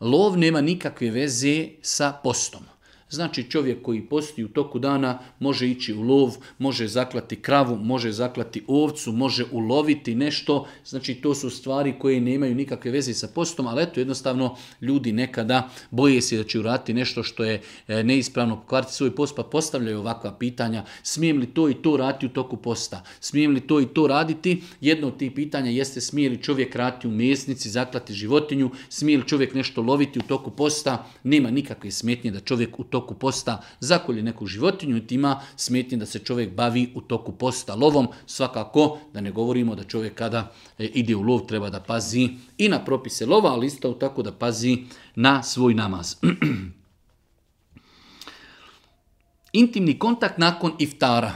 Lov nema nikakve veze sa postom. Znači čovjek koji posti u toku dana može ići u lov, može zaklati kravu, može zaklati ovcu, može uloviti nešto. Znači to su stvari koje nemaju nikakve veze sa postom, ali eto jednostavno ljudi nekada boje se da će uraditi nešto što je e, neispravno pokvariti svoj post pa postavljaju ovakva pitanja. Smijem li to i to raditi u toku posta? Smijem li to i to raditi? Jedno od tih pitanja jeste smije li čovjek raditi u mjesnici, zaklati životinju, smije li čovjek nešto loviti u toku posta? Nema nikakve smetnje da čovjek u toku toku posta zakolje neku životinju tima smetnje da se čovjek bavi u toku posta lovom. Svakako da ne govorimo da čovjek kada e, ide u lov treba da pazi i na propise lova, ali isto tako da pazi na svoj namaz. *clears throat* Intimni kontakt nakon iftara.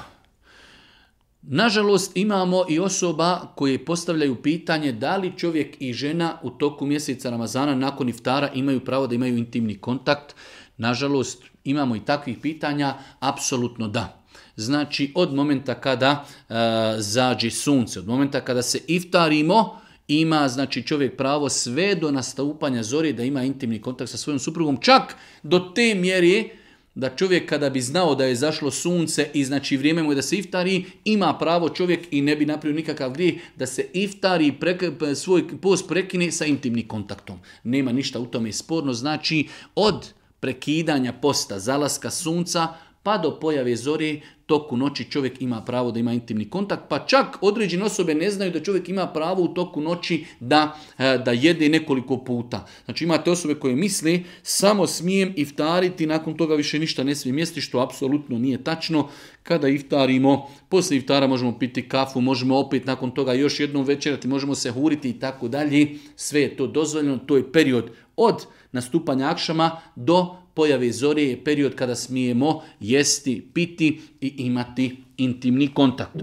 Nažalost, imamo i osoba koje postavljaju pitanje da li čovjek i žena u toku mjeseca Ramazana nakon iftara imaju pravo da imaju intimni kontakt. Nažalost, imamo i takvih pitanja, apsolutno da. Znači, od momenta kada e, zađe sunce, od momenta kada se iftarimo, ima znači čovjek pravo sve do nastupanja zori da ima intimni kontakt sa svojom suprugom, čak do te mjeri da čovjek kada bi znao da je zašlo sunce i znači vrijeme mu je da se iftari, ima pravo čovjek i ne bi napravio nikakav grijeh da se iftari prek, svoj post prekine sa intimnim kontaktom. Nema ništa u tome sporno, znači od prekidanja posta, zalaska sunca, pa do pojave zori toku noći čovjek ima pravo da ima intimni kontakt, pa čak određene osobe ne znaju da čovjek ima pravo u toku noći da, e, da jede nekoliko puta. Znači imate osobe koje misli samo smijem iftariti, nakon toga više ništa ne smijem jesti, što apsolutno nije tačno. Kada iftarimo, poslije iftara možemo piti kafu, možemo opet nakon toga još jednom večerati, možemo se huriti i tako dalje. Sve je to dozvoljeno, to je period od nastupanja akšama do pojave zore je period kada smijemo jesti, piti i imati intimni kontakt.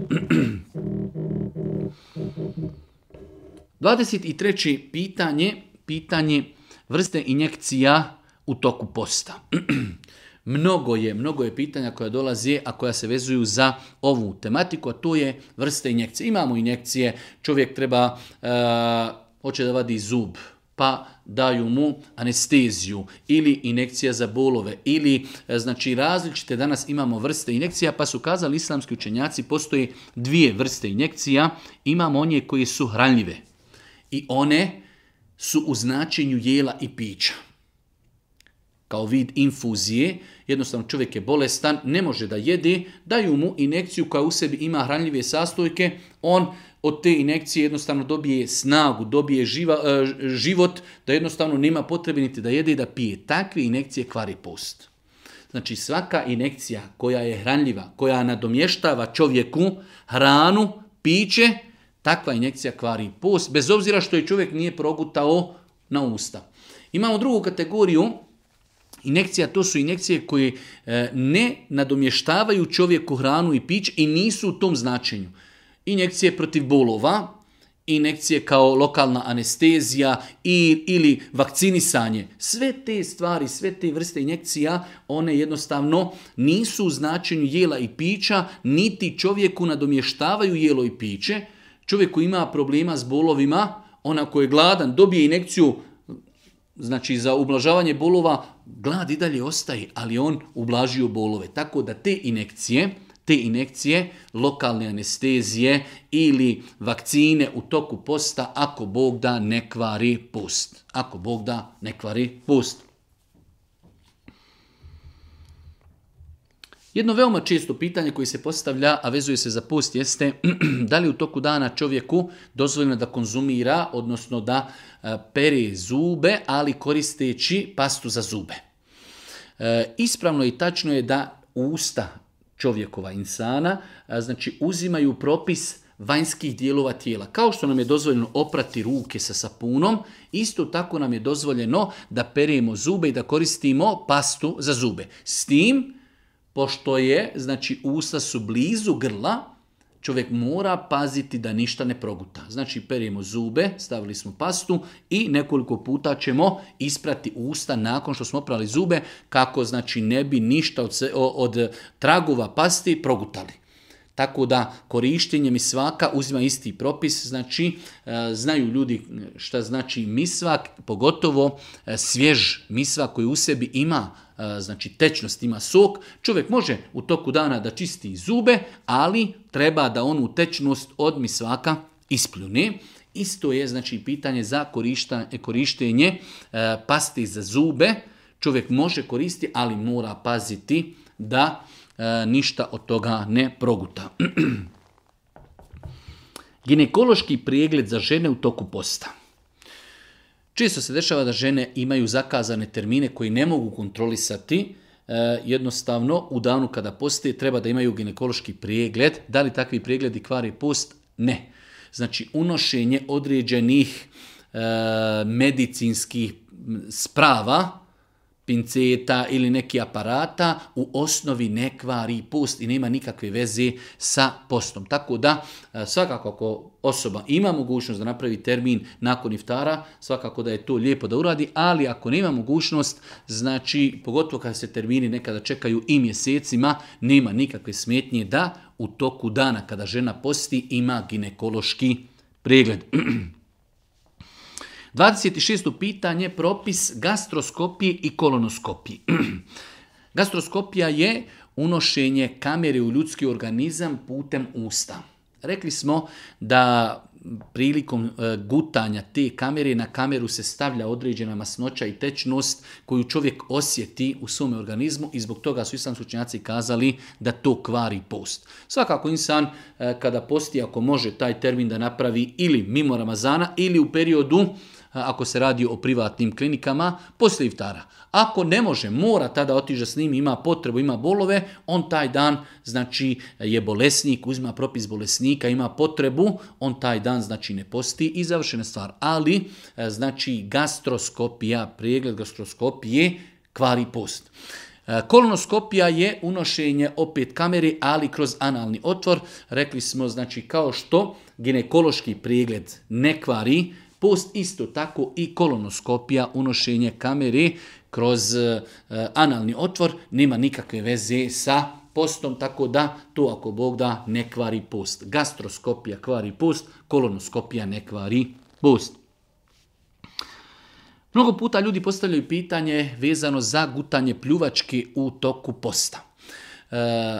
23. *clears throat* pitanje, pitanje vrste injekcija u toku posta. *clears throat* mnogo je, mnogo je pitanja koja dolaze, a koja se vezuju za ovu tematiku, a to je vrste injekcije. Imamo injekcije, čovjek treba, uh, hoće da vadi zub, pa daju mu anesteziju ili inekcija za bolove ili e, znači različite danas imamo vrste injekcija pa su kazali islamski učenjaci postoje dvije vrste injekcija imamo one koje su hranljive i one su u značenju jela i pića kao vid infuzije, jednostavno čovjek je bolestan, ne može da jede, daju mu injekciju koja u sebi ima hranljive sastojke, on od te inekcije jednostavno dobije snagu, dobije e, život, da jednostavno nema potrebe niti da jede i da pije. Takve inekcije kvari post. Znači svaka inekcija koja je hranljiva, koja nadomještava čovjeku hranu, piće, takva inekcija kvari post, bez obzira što je čovjek nije progutao na usta. Imamo drugu kategoriju, inekcija, to su inekcije koje e, ne nadomještavaju čovjeku hranu i pić i nisu u tom značenju injekcije protiv bolova, injekcije kao lokalna anestezija i, ili vakcinisanje. Sve te stvari, sve te vrste injekcija, one jednostavno nisu u značenju jela i pića, niti čovjeku nadomještavaju jelo i piće. Čovjek koji ima problema s bolovima, ona koji je gladan, dobije injekciju znači za ublažavanje bolova, glad i dalje ostaje, ali on ublažio bolove. Tako da te injekcije, te injekcije, lokalne anestezije ili vakcine u toku posta ako Bog da ne kvari post. Ako Bog da ne kvari post. Jedno veoma često pitanje koje se postavlja, a vezuje se za pust, jeste *clears throat* da li u toku dana čovjeku dozvoljeno da konzumira, odnosno da e, pere zube, ali koristeći pastu za zube. E, ispravno i tačno je da usta čovjekova insana, znači uzimaju propis vanjskih dijelova tijela. Kao što nam je dozvoljeno oprati ruke sa sapunom, isto tako nam je dozvoljeno da perijemo zube i da koristimo pastu za zube. S tim, pošto je, znači usta su blizu grla, čovjek mora paziti da ništa ne proguta. Znači perijemo zube, stavili smo pastu i nekoliko puta ćemo isprati usta nakon što smo oprali zube kako znači ne bi ništa od, od tragova pasti progutali. Tako da korištenje misvaka uzima isti propis, znači e, znaju ljudi šta znači misvak, pogotovo e, svjež misvak koji u sebi ima e, znači tečnost, ima sok. Čovjek može u toku dana da čisti zube, ali treba da onu tečnost od misvaka ispljune. Isto je znači pitanje za korištenje pasti za zube. Čovjek može koristiti, ali mora paziti da E, ništa od toga ne proguta. *clears throat* Ginekološki pregled za žene u toku posta. Često se dešava da žene imaju zakazane termine koji ne mogu kontrolisati, e, jednostavno u danu kada poste treba da imaju ginekološki pregled. Da li takvi pregledi kvari post? Ne. Znači unošenje određenih e, medicinskih sprava pinceta ili neki aparata u osnovi ne kvari post i nema nikakve veze sa postom. Tako da e, svakako ako osoba ima mogućnost da napravi termin nakon iftara, svakako da je to lijepo da uradi, ali ako nema mogućnost, znači pogotovo kada se termini nekada čekaju i mjesecima, nema nikakve smetnje da u toku dana kada žena posti ima ginekološki pregled. *clears throat* 26. pitanje, propis gastroskopije i kolonoskopije. *clears throat* Gastroskopija je unošenje kamere u ljudski organizam putem usta. Rekli smo da prilikom e, gutanja te kamere na kameru se stavlja određena masnoća i tečnost koju čovjek osjeti u svome organizmu i zbog toga su sam stručnjaci kazali da to kvari post. Svakako insan e, kada posti ako može taj termin da napravi ili mimo Ramazana ili u periodu ako se radi o privatnim klinikama, poslije iftara. Ako ne može, mora tada otiže s njim, ima potrebu, ima bolove, on taj dan znači je bolesnik, uzima propis bolesnika, ima potrebu, on taj dan znači ne posti i završena stvar. Ali e, znači gastroskopija, pregled gastroskopije kvari post. E, kolonoskopija je unošenje opet kamere, ali kroz analni otvor. Rekli smo, znači, kao što ginekološki pregled ne kvari post, isto tako i kolonoskopija, unošenje kamere kroz e, analni otvor, nema nikakve veze sa postom, tako da to ako Bog da ne kvari post. Gastroskopija kvari post, kolonoskopija ne kvari post. Mnogo puta ljudi postavljaju pitanje vezano za gutanje pljuvačke u toku posta. E,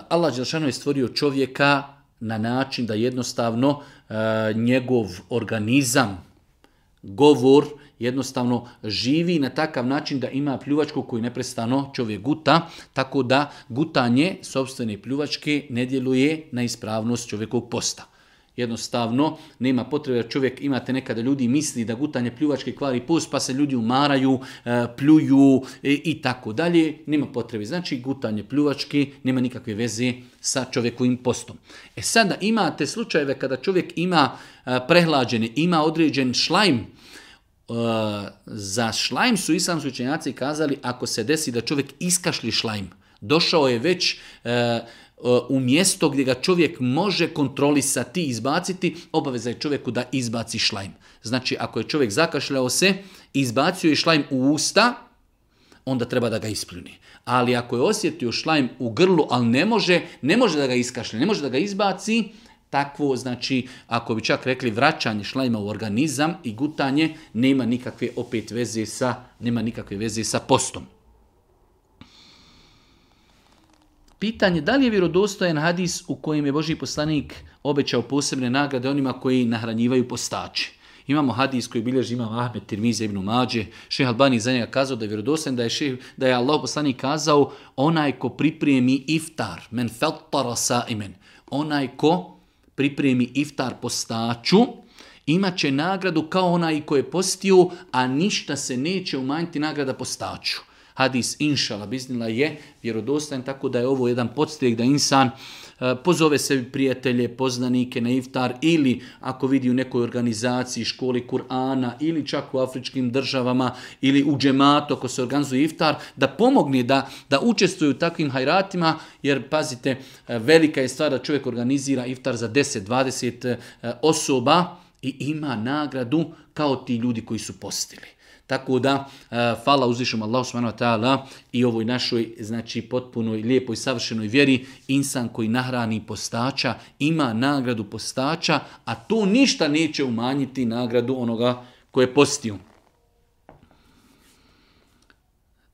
Allah je stvorio čovjeka na način da jednostavno e, njegov organizam govor jednostavno živi na takav način da ima pljuvačku koju neprestano čovjek guta, tako da gutanje sobstvene pljuvačke ne djeluje na ispravnost čovjekovog posta. Jednostavno, nema potrebe da čovjek imate nekada ljudi misli da gutanje pljuvačke kvari post, pa se ljudi umaraju, e, pljuju e, i tako dalje. Nema potrebe. Znači, gutanje pljuvački nema nikakve veze sa čovjekovim postom. E sada imate slučajeve kada čovjek ima e, prehlađene, ima određen šlajm, za šlajm su islamski učenjaci kazali ako se desi da čovjek iskašli šlajm, došao je već u mjesto gdje ga čovjek može kontrolisati i izbaciti, obaveza je čovjeku da izbaci šlajm. Znači, ako je čovjek zakašljao se, izbacio je šlajm u usta, onda treba da ga ispljuni. Ali ako je osjetio šlajm u grlu, ali ne može, ne može da ga iskašlja, ne može da ga izbaci, takvo, znači, ako bi čak rekli vraćanje šlajma u organizam i gutanje, nema nikakve opet veze sa, nema nikakve veze sa postom. Pitanje da li je vjerodostojan hadis u kojem je Boži poslanik obećao posebne nagrade onima koji nahranjivaju postače? Imamo hadis koji bilježi imam Ahmed Tirmize ibn Mađe. Šeh Albani za njega kazao da je vjerodostojen da je, šeh, da je Allah poslanik kazao onaj ko pripremi iftar, men feltara sa imen. Onaj ko pripremi iftar postaču, imat će nagradu kao onaj ko je postio, a ništa se neće umanjiti nagrada postaču hadis inšala biznila je vjerodostojan, tako da je ovo jedan podstrijek da insan e, pozove se prijatelje, poznanike na iftar ili ako vidi u nekoj organizaciji, školi Kur'ana ili čak u afričkim državama ili u džematu ako se organizuje iftar, da pomogne da, da učestvuju u takvim hajratima jer pazite, e, velika je stvar da čovjek organizira iftar za 10-20 e, osoba i ima nagradu kao ti ljudi koji su postili. Tako da, fala e, uzvišom Allah subhanahu i ovoj našoj, znači, potpunoj, lijepoj, savršenoj vjeri, insan koji nahrani postača ima nagradu postača, a to ništa neće umanjiti nagradu onoga koje je postio.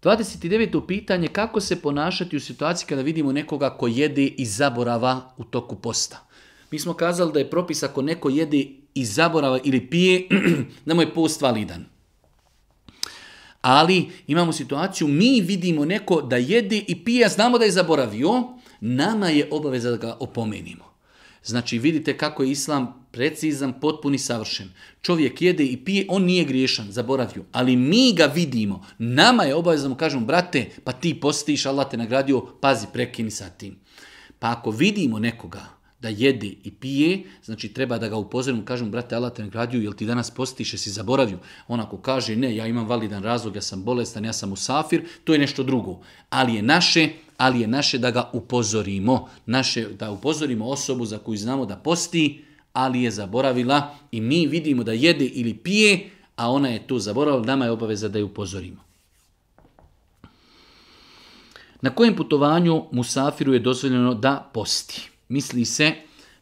29. pitanje kako se ponašati u situaciji kada vidimo nekoga ko jede i zaborava u toku posta. Mi smo kazali da je propis ako neko jede i zaborava ili pije, *clears throat* da mu je post validan ali imamo situaciju, mi vidimo neko da jede i pije, znamo da je zaboravio, nama je obaveza da ga opomenimo. Znači vidite kako je islam precizan, potpun i savršen. Čovjek jede i pije, on nije griješan, zaboravio. Ali mi ga vidimo. Nama je obaveza mu kažemo, brate, pa ti postiš, Allah te nagradio, pazi, prekini sa tim. Pa ako vidimo nekoga da jede i pije, znači treba da ga upozorim, kažem, brate, Allah te nagradio, jel ti danas postiš, jesi zaboravio? On ako kaže, ne, ja imam validan razlog, ja sam bolestan, ja sam usafir, to je nešto drugo. Ali je naše, ali je naše da ga upozorimo, naše, da upozorimo osobu za koju znamo da posti, ali je zaboravila i mi vidimo da jede ili pije, a ona je to zaboravila, nama je obaveza da je upozorimo. Na kojem putovanju musafiru je dozvoljeno da posti? misli se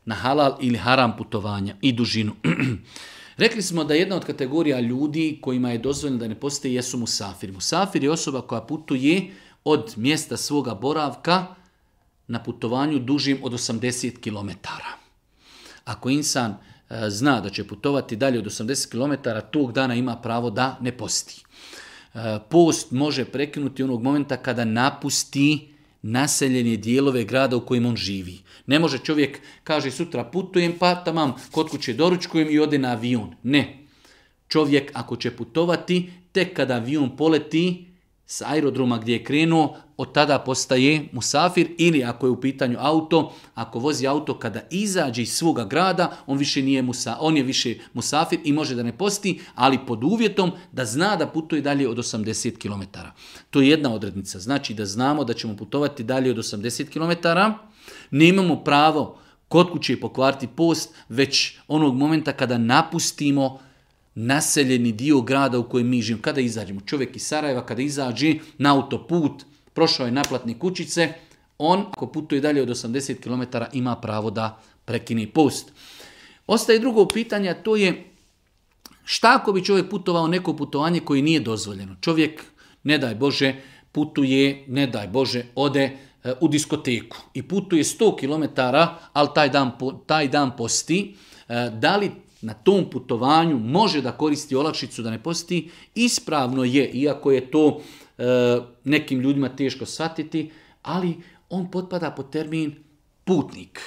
na halal ili haram putovanja i dužinu. *clears throat* Rekli smo da jedna od kategorija ljudi kojima je dozvoljeno da ne postoji jesu musafir. Musafir je osoba koja putuje od mjesta svoga boravka na putovanju dužim od 80 km. Ako insan e, zna da će putovati dalje od 80 km, tog dana ima pravo da ne posti. E, post može prekinuti onog momenta kada napusti naseljene dijelove grada u kojem on živi. Ne može čovjek, kaže sutra putujem pa tamam kod kuće doručkujem i ode na avion. Ne. Čovjek ako će putovati, tek kada avion poleti, s aerodroma gdje je krenuo, od tada postaje musafir ili ako je u pitanju auto, ako vozi auto kada izađe iz svoga grada, on više nije musa, on je više musafir i može da ne posti, ali pod uvjetom da zna da putuje dalje od 80 km. To je jedna odrednica, znači da znamo da ćemo putovati dalje od 80 km, imamo pravo kod kuće pokvarti post, već onog momenta kada napustimo naseljeni dio grada u kojem mi živimo. Kada izađemo, čovjek iz Sarajeva, kada izađe na autoput, prošao je naplatni kućice, on ako putuje dalje od 80 km ima pravo da prekini post. Ostaje drugo pitanje, to je šta ako bi čovjek putovao neko putovanje koje nije dozvoljeno? Čovjek, ne daj Bože, putuje, ne daj Bože, ode e, u diskoteku i putuje 100 km, ali taj dan, taj dan posti, e, da li na tom putovanju može da koristi olakšicu da ne posti, ispravno je, iako je to e, nekim ljudima teško shvatiti, ali on potpada pod termin putnik.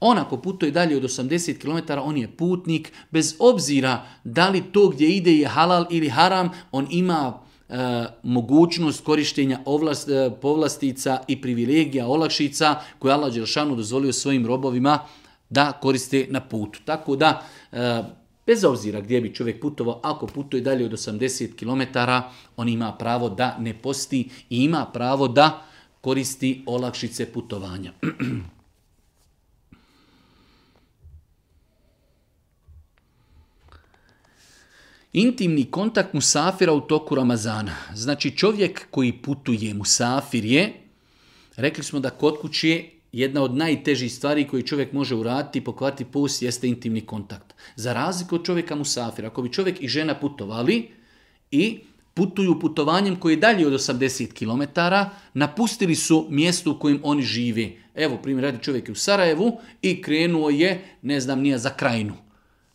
On ako putuje dalje od 80 km, on je putnik, bez obzira da li to gdje ide je halal ili haram, on ima e, mogućnost korištenja ovlast, e, povlastica i privilegija, olakšica koje Allah Đeršanu dozvolio svojim robovima da koriste na putu. Tako da, e, bez obzira gdje bi čovjek putovao, ako putuje dalje od 80 km, on ima pravo da ne posti i ima pravo da koristi olakšice putovanja. *clears throat* Intimni kontakt musafira u toku Ramazana. Znači čovjek koji putuje musafir je, rekli smo da kod kuće jedna od najtežih stvari koje čovjek može uraditi i pokvati pus jeste intimni kontakt. Za razliku od čovjeka musafira, ako bi čovjek i žena putovali i putuju putovanjem koje je dalje od 80 km, napustili su mjesto u kojem oni žive. Evo, primjer, radi čovjek je u Sarajevu i krenuo je, ne znam, nije za krajinu.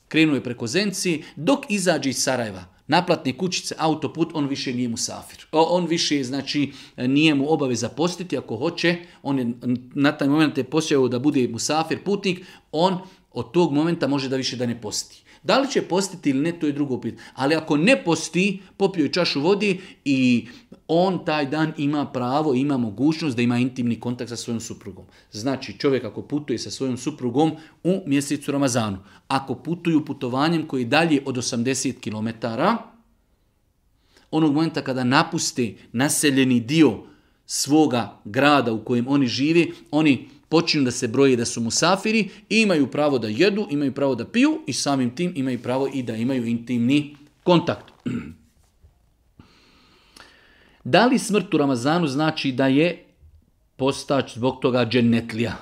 Krenuo je preko Zenci, dok izađe iz Sarajeva naplatne kućice, autoput, on više nije mu safir. On više, znači, nije mu obaveza postiti ako hoće, on je na taj moment je posjeo da bude mu safir putnik, on od tog momenta može da više da ne posti. Da li će postiti ili ne, to je drugo pitanje. Ali ako ne posti, popio je čašu vodi i on taj dan ima pravo, ima mogućnost da ima intimni kontakt sa svojom suprugom. Znači, čovjek ako putuje sa svojom suprugom u mjesecu Ramazanu, ako putuju putovanjem koji je dalje od 80 km, onog momenta kada napusti naseljeni dio svoga grada u kojem oni žive, oni počinju da se broje da su musafiri, imaju pravo da jedu, imaju pravo da piju i samim tim imaju pravo i da imaju intimni kontakt. *clears throat* Da li smrt u Ramazanu znači da je postać zbog toga dženetlija?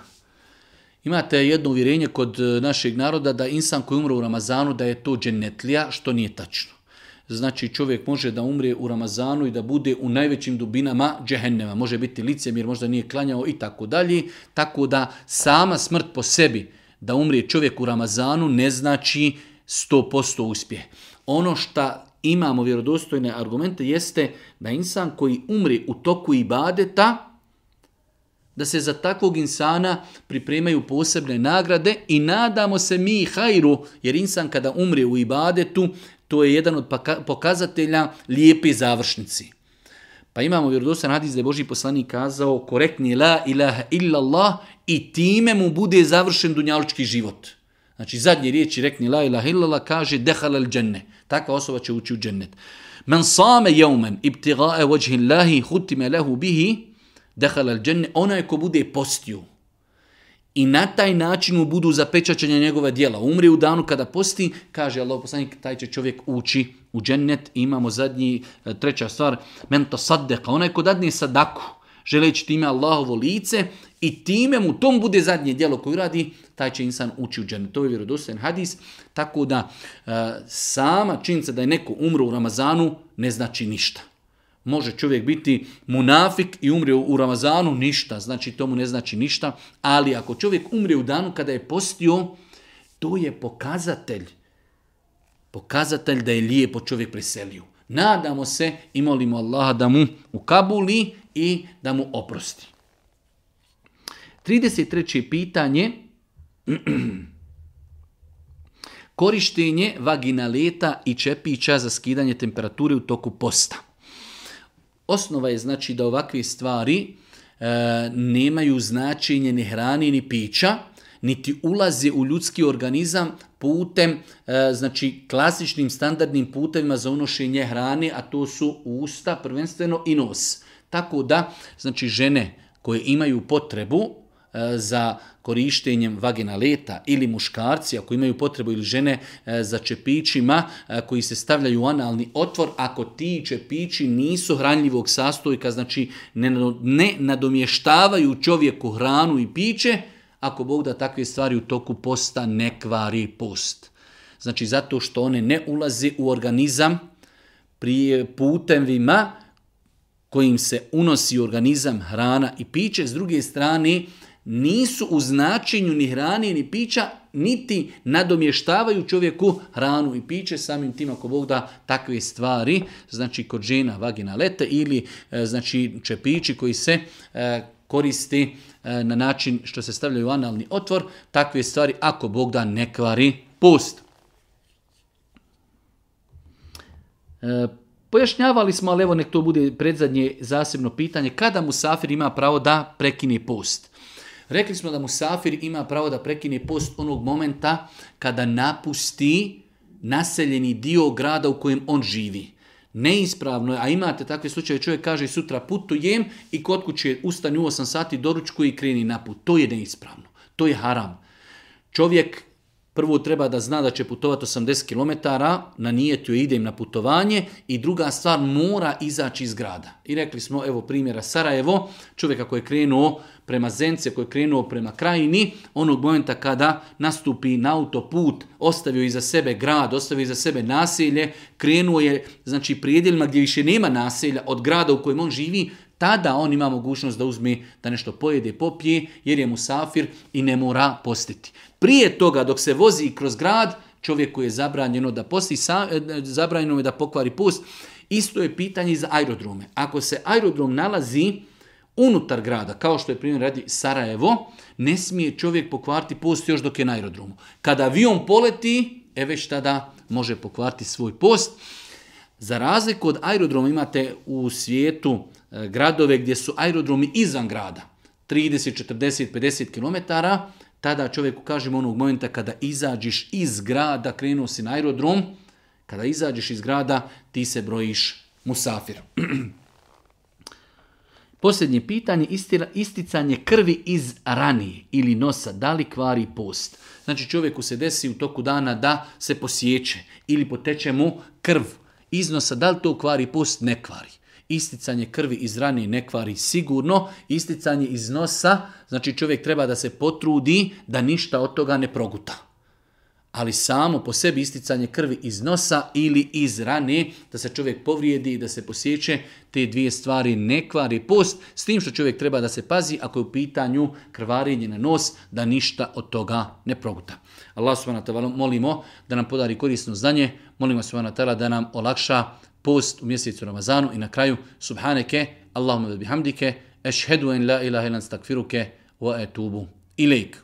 Imate jedno uvjerenje kod eh, našeg naroda da insan koji umre u Ramazanu da je to dženetlija, što nije tačno. Znači čovjek može da umre u Ramazanu i da bude u najvećim dubinama džehennema. Može biti licemir, možda nije klanjao i tako dalje. Tako da sama smrt po sebi da umre čovjek u Ramazanu ne znači 100% uspjeh. Ono šta imamo vjerodostojne argumente jeste da insan koji umri u toku ibadeta, da se za takvog insana pripremaju posebne nagrade i nadamo se mi hajru, jer insan kada umri u ibadetu, to je jedan od pokazatelja lijepe završnici. Pa imamo vjerodostan hadis da je Boži poslanik kazao korektni la ilaha illallah i time mu bude završen dunjalički život. Znači zadnje riječi rekni la ilaha illallah kaže dehal al dženne. Takva osoba će ući u džennet. Men same jeumen ibtigae vođhin lahi hutime lehu bihi dehal al dženne. Onaj ko bude postio, i na taj način mu budu zapečaćenja njegova djela. Umri u danu kada posti, kaže Allah poslanik, taj će čovjek ući u džennet. Imamo zadnji, e, treća stvar, mento saddeka, onaj ko dadne sadaku, želeći time Allahovo lice i time mu tom bude zadnje djelo koje radi, taj će insan ući u džennet. To je vjerodostojan hadis, tako da e, sama činjenica da je neko umro u Ramazanu ne znači ništa. Može čovjek biti munafik i umri u Ramazanu, ništa, znači to mu ne znači ništa, ali ako čovjek umri u danu kada je postio, to je pokazatelj, pokazatelj da je lijepo čovjek preselio. Nadamo se, molimo Allaha da mu ukabuli i da mu oprosti. 33. pitanje. *clears throat* Korištenje vaginaleta i čepića za skidanje temperature u toku posta. Osnova je znači da ovakve stvari e, nemaju značenje ni hrani ni pića, niti ulaze u ljudski organizam putem, e, znači klasičnim standardnim putevima za unošenje hrane, a to su usta prvenstveno i nos. Tako da, znači žene koje imaju potrebu E, za korištenjem vaginaleta ili muškarci ako imaju potrebu ili žene e, za čepićima e, koji se stavljaju u analni otvor ako ti čepići nisu hranljivog sastojka znači ne nadomještavaju čovjeku hranu i piće ako Bog da takve stvari u toku posta ne kvari post. Znači zato što one ne ulaze u organizam prije vima kojim se unosi organizam hrana i piće. S druge strane, nisu u značenju ni hrane ni pića, niti nadomještavaju čovjeku hranu i piće, samim tim ako Bog da takve stvari, znači kod žena vagina lete ili e, znači čepići koji se e, koristi e, na način što se stavljaju u analni otvor, takve stvari ako Bog da ne kvari post. Pojašnjavali smo, ali evo nek to bude predzadnje zasebno pitanje, kada musafir ima pravo da prekine post. Rekli smo da musafir ima pravo da prekine post onog momenta kada napusti naseljeni dio grada u kojem on živi. Neispravno je, a imate takve slučaje, čovjek kaže sutra putujem i kod kuće ustani u 8 sati, doručku i kreni na put. To je neispravno, to je haram. Čovjek Prvo treba da zna da će putovati 80 km, na nijetju idem na putovanje i druga stvar mora izaći iz grada. I rekli smo, evo primjera Sarajevo, čovjeka koji je krenuo prema Zence, koji je krenuo prema Krajini, onog momenta kada nastupi na autoput, ostavio iza sebe grad, ostavio iza sebe naselje, krenuo je znači prijedeljima gdje više nema naselja od grada u kojem on živi, tada on ima mogućnost da uzme da nešto pojede popije jer je mu safir i ne mora postiti. Prije toga dok se vozi kroz grad, čovjeku je zabranjeno da posti, e, zabranjeno je da pokvari pust. Isto je pitanje za aerodrome. Ako se aerodrom nalazi unutar grada, kao što je primjer radi Sarajevo, ne smije čovjek pokvariti post još dok je na aerodromu. Kada avion poleti, e već tada može pokvariti svoj post. Za razliku od aerodroma imate u svijetu E, gradove gdje su aerodromi izvan grada, 30, 40, 50 km, tada čovjeku kažemo onog momenta kada izađeš iz grada, krenuo si na aerodrom, kada izađeš iz grada ti se brojiš musafir. *clears throat* Posljednje pitanje, isticanje krvi iz rani ili nosa, da li kvari post? Znači čovjeku se desi u toku dana da se posjeće ili poteče mu krv iznosa da li to kvari post? Ne kvari isticanje krvi iz rane ne kvari sigurno, isticanje iz nosa, znači čovjek treba da se potrudi da ništa od toga ne proguta. Ali samo po sebi isticanje krvi iz nosa ili iz rane, da se čovjek povrijedi i da se posjeće, te dvije stvari ne kvari post, s tim što čovjek treba da se pazi ako je u pitanju krvarenje na nos, da ništa od toga ne proguta. Allah subhanahu molimo da nam podari korisno znanje, molimo subhanahu da nam olakša post u mjesecu Ramazanu i na kraju subhaneke, Allahumma da bihamdike, ešhedu en la ilaha ilan stakfiruke wa etubu ilik.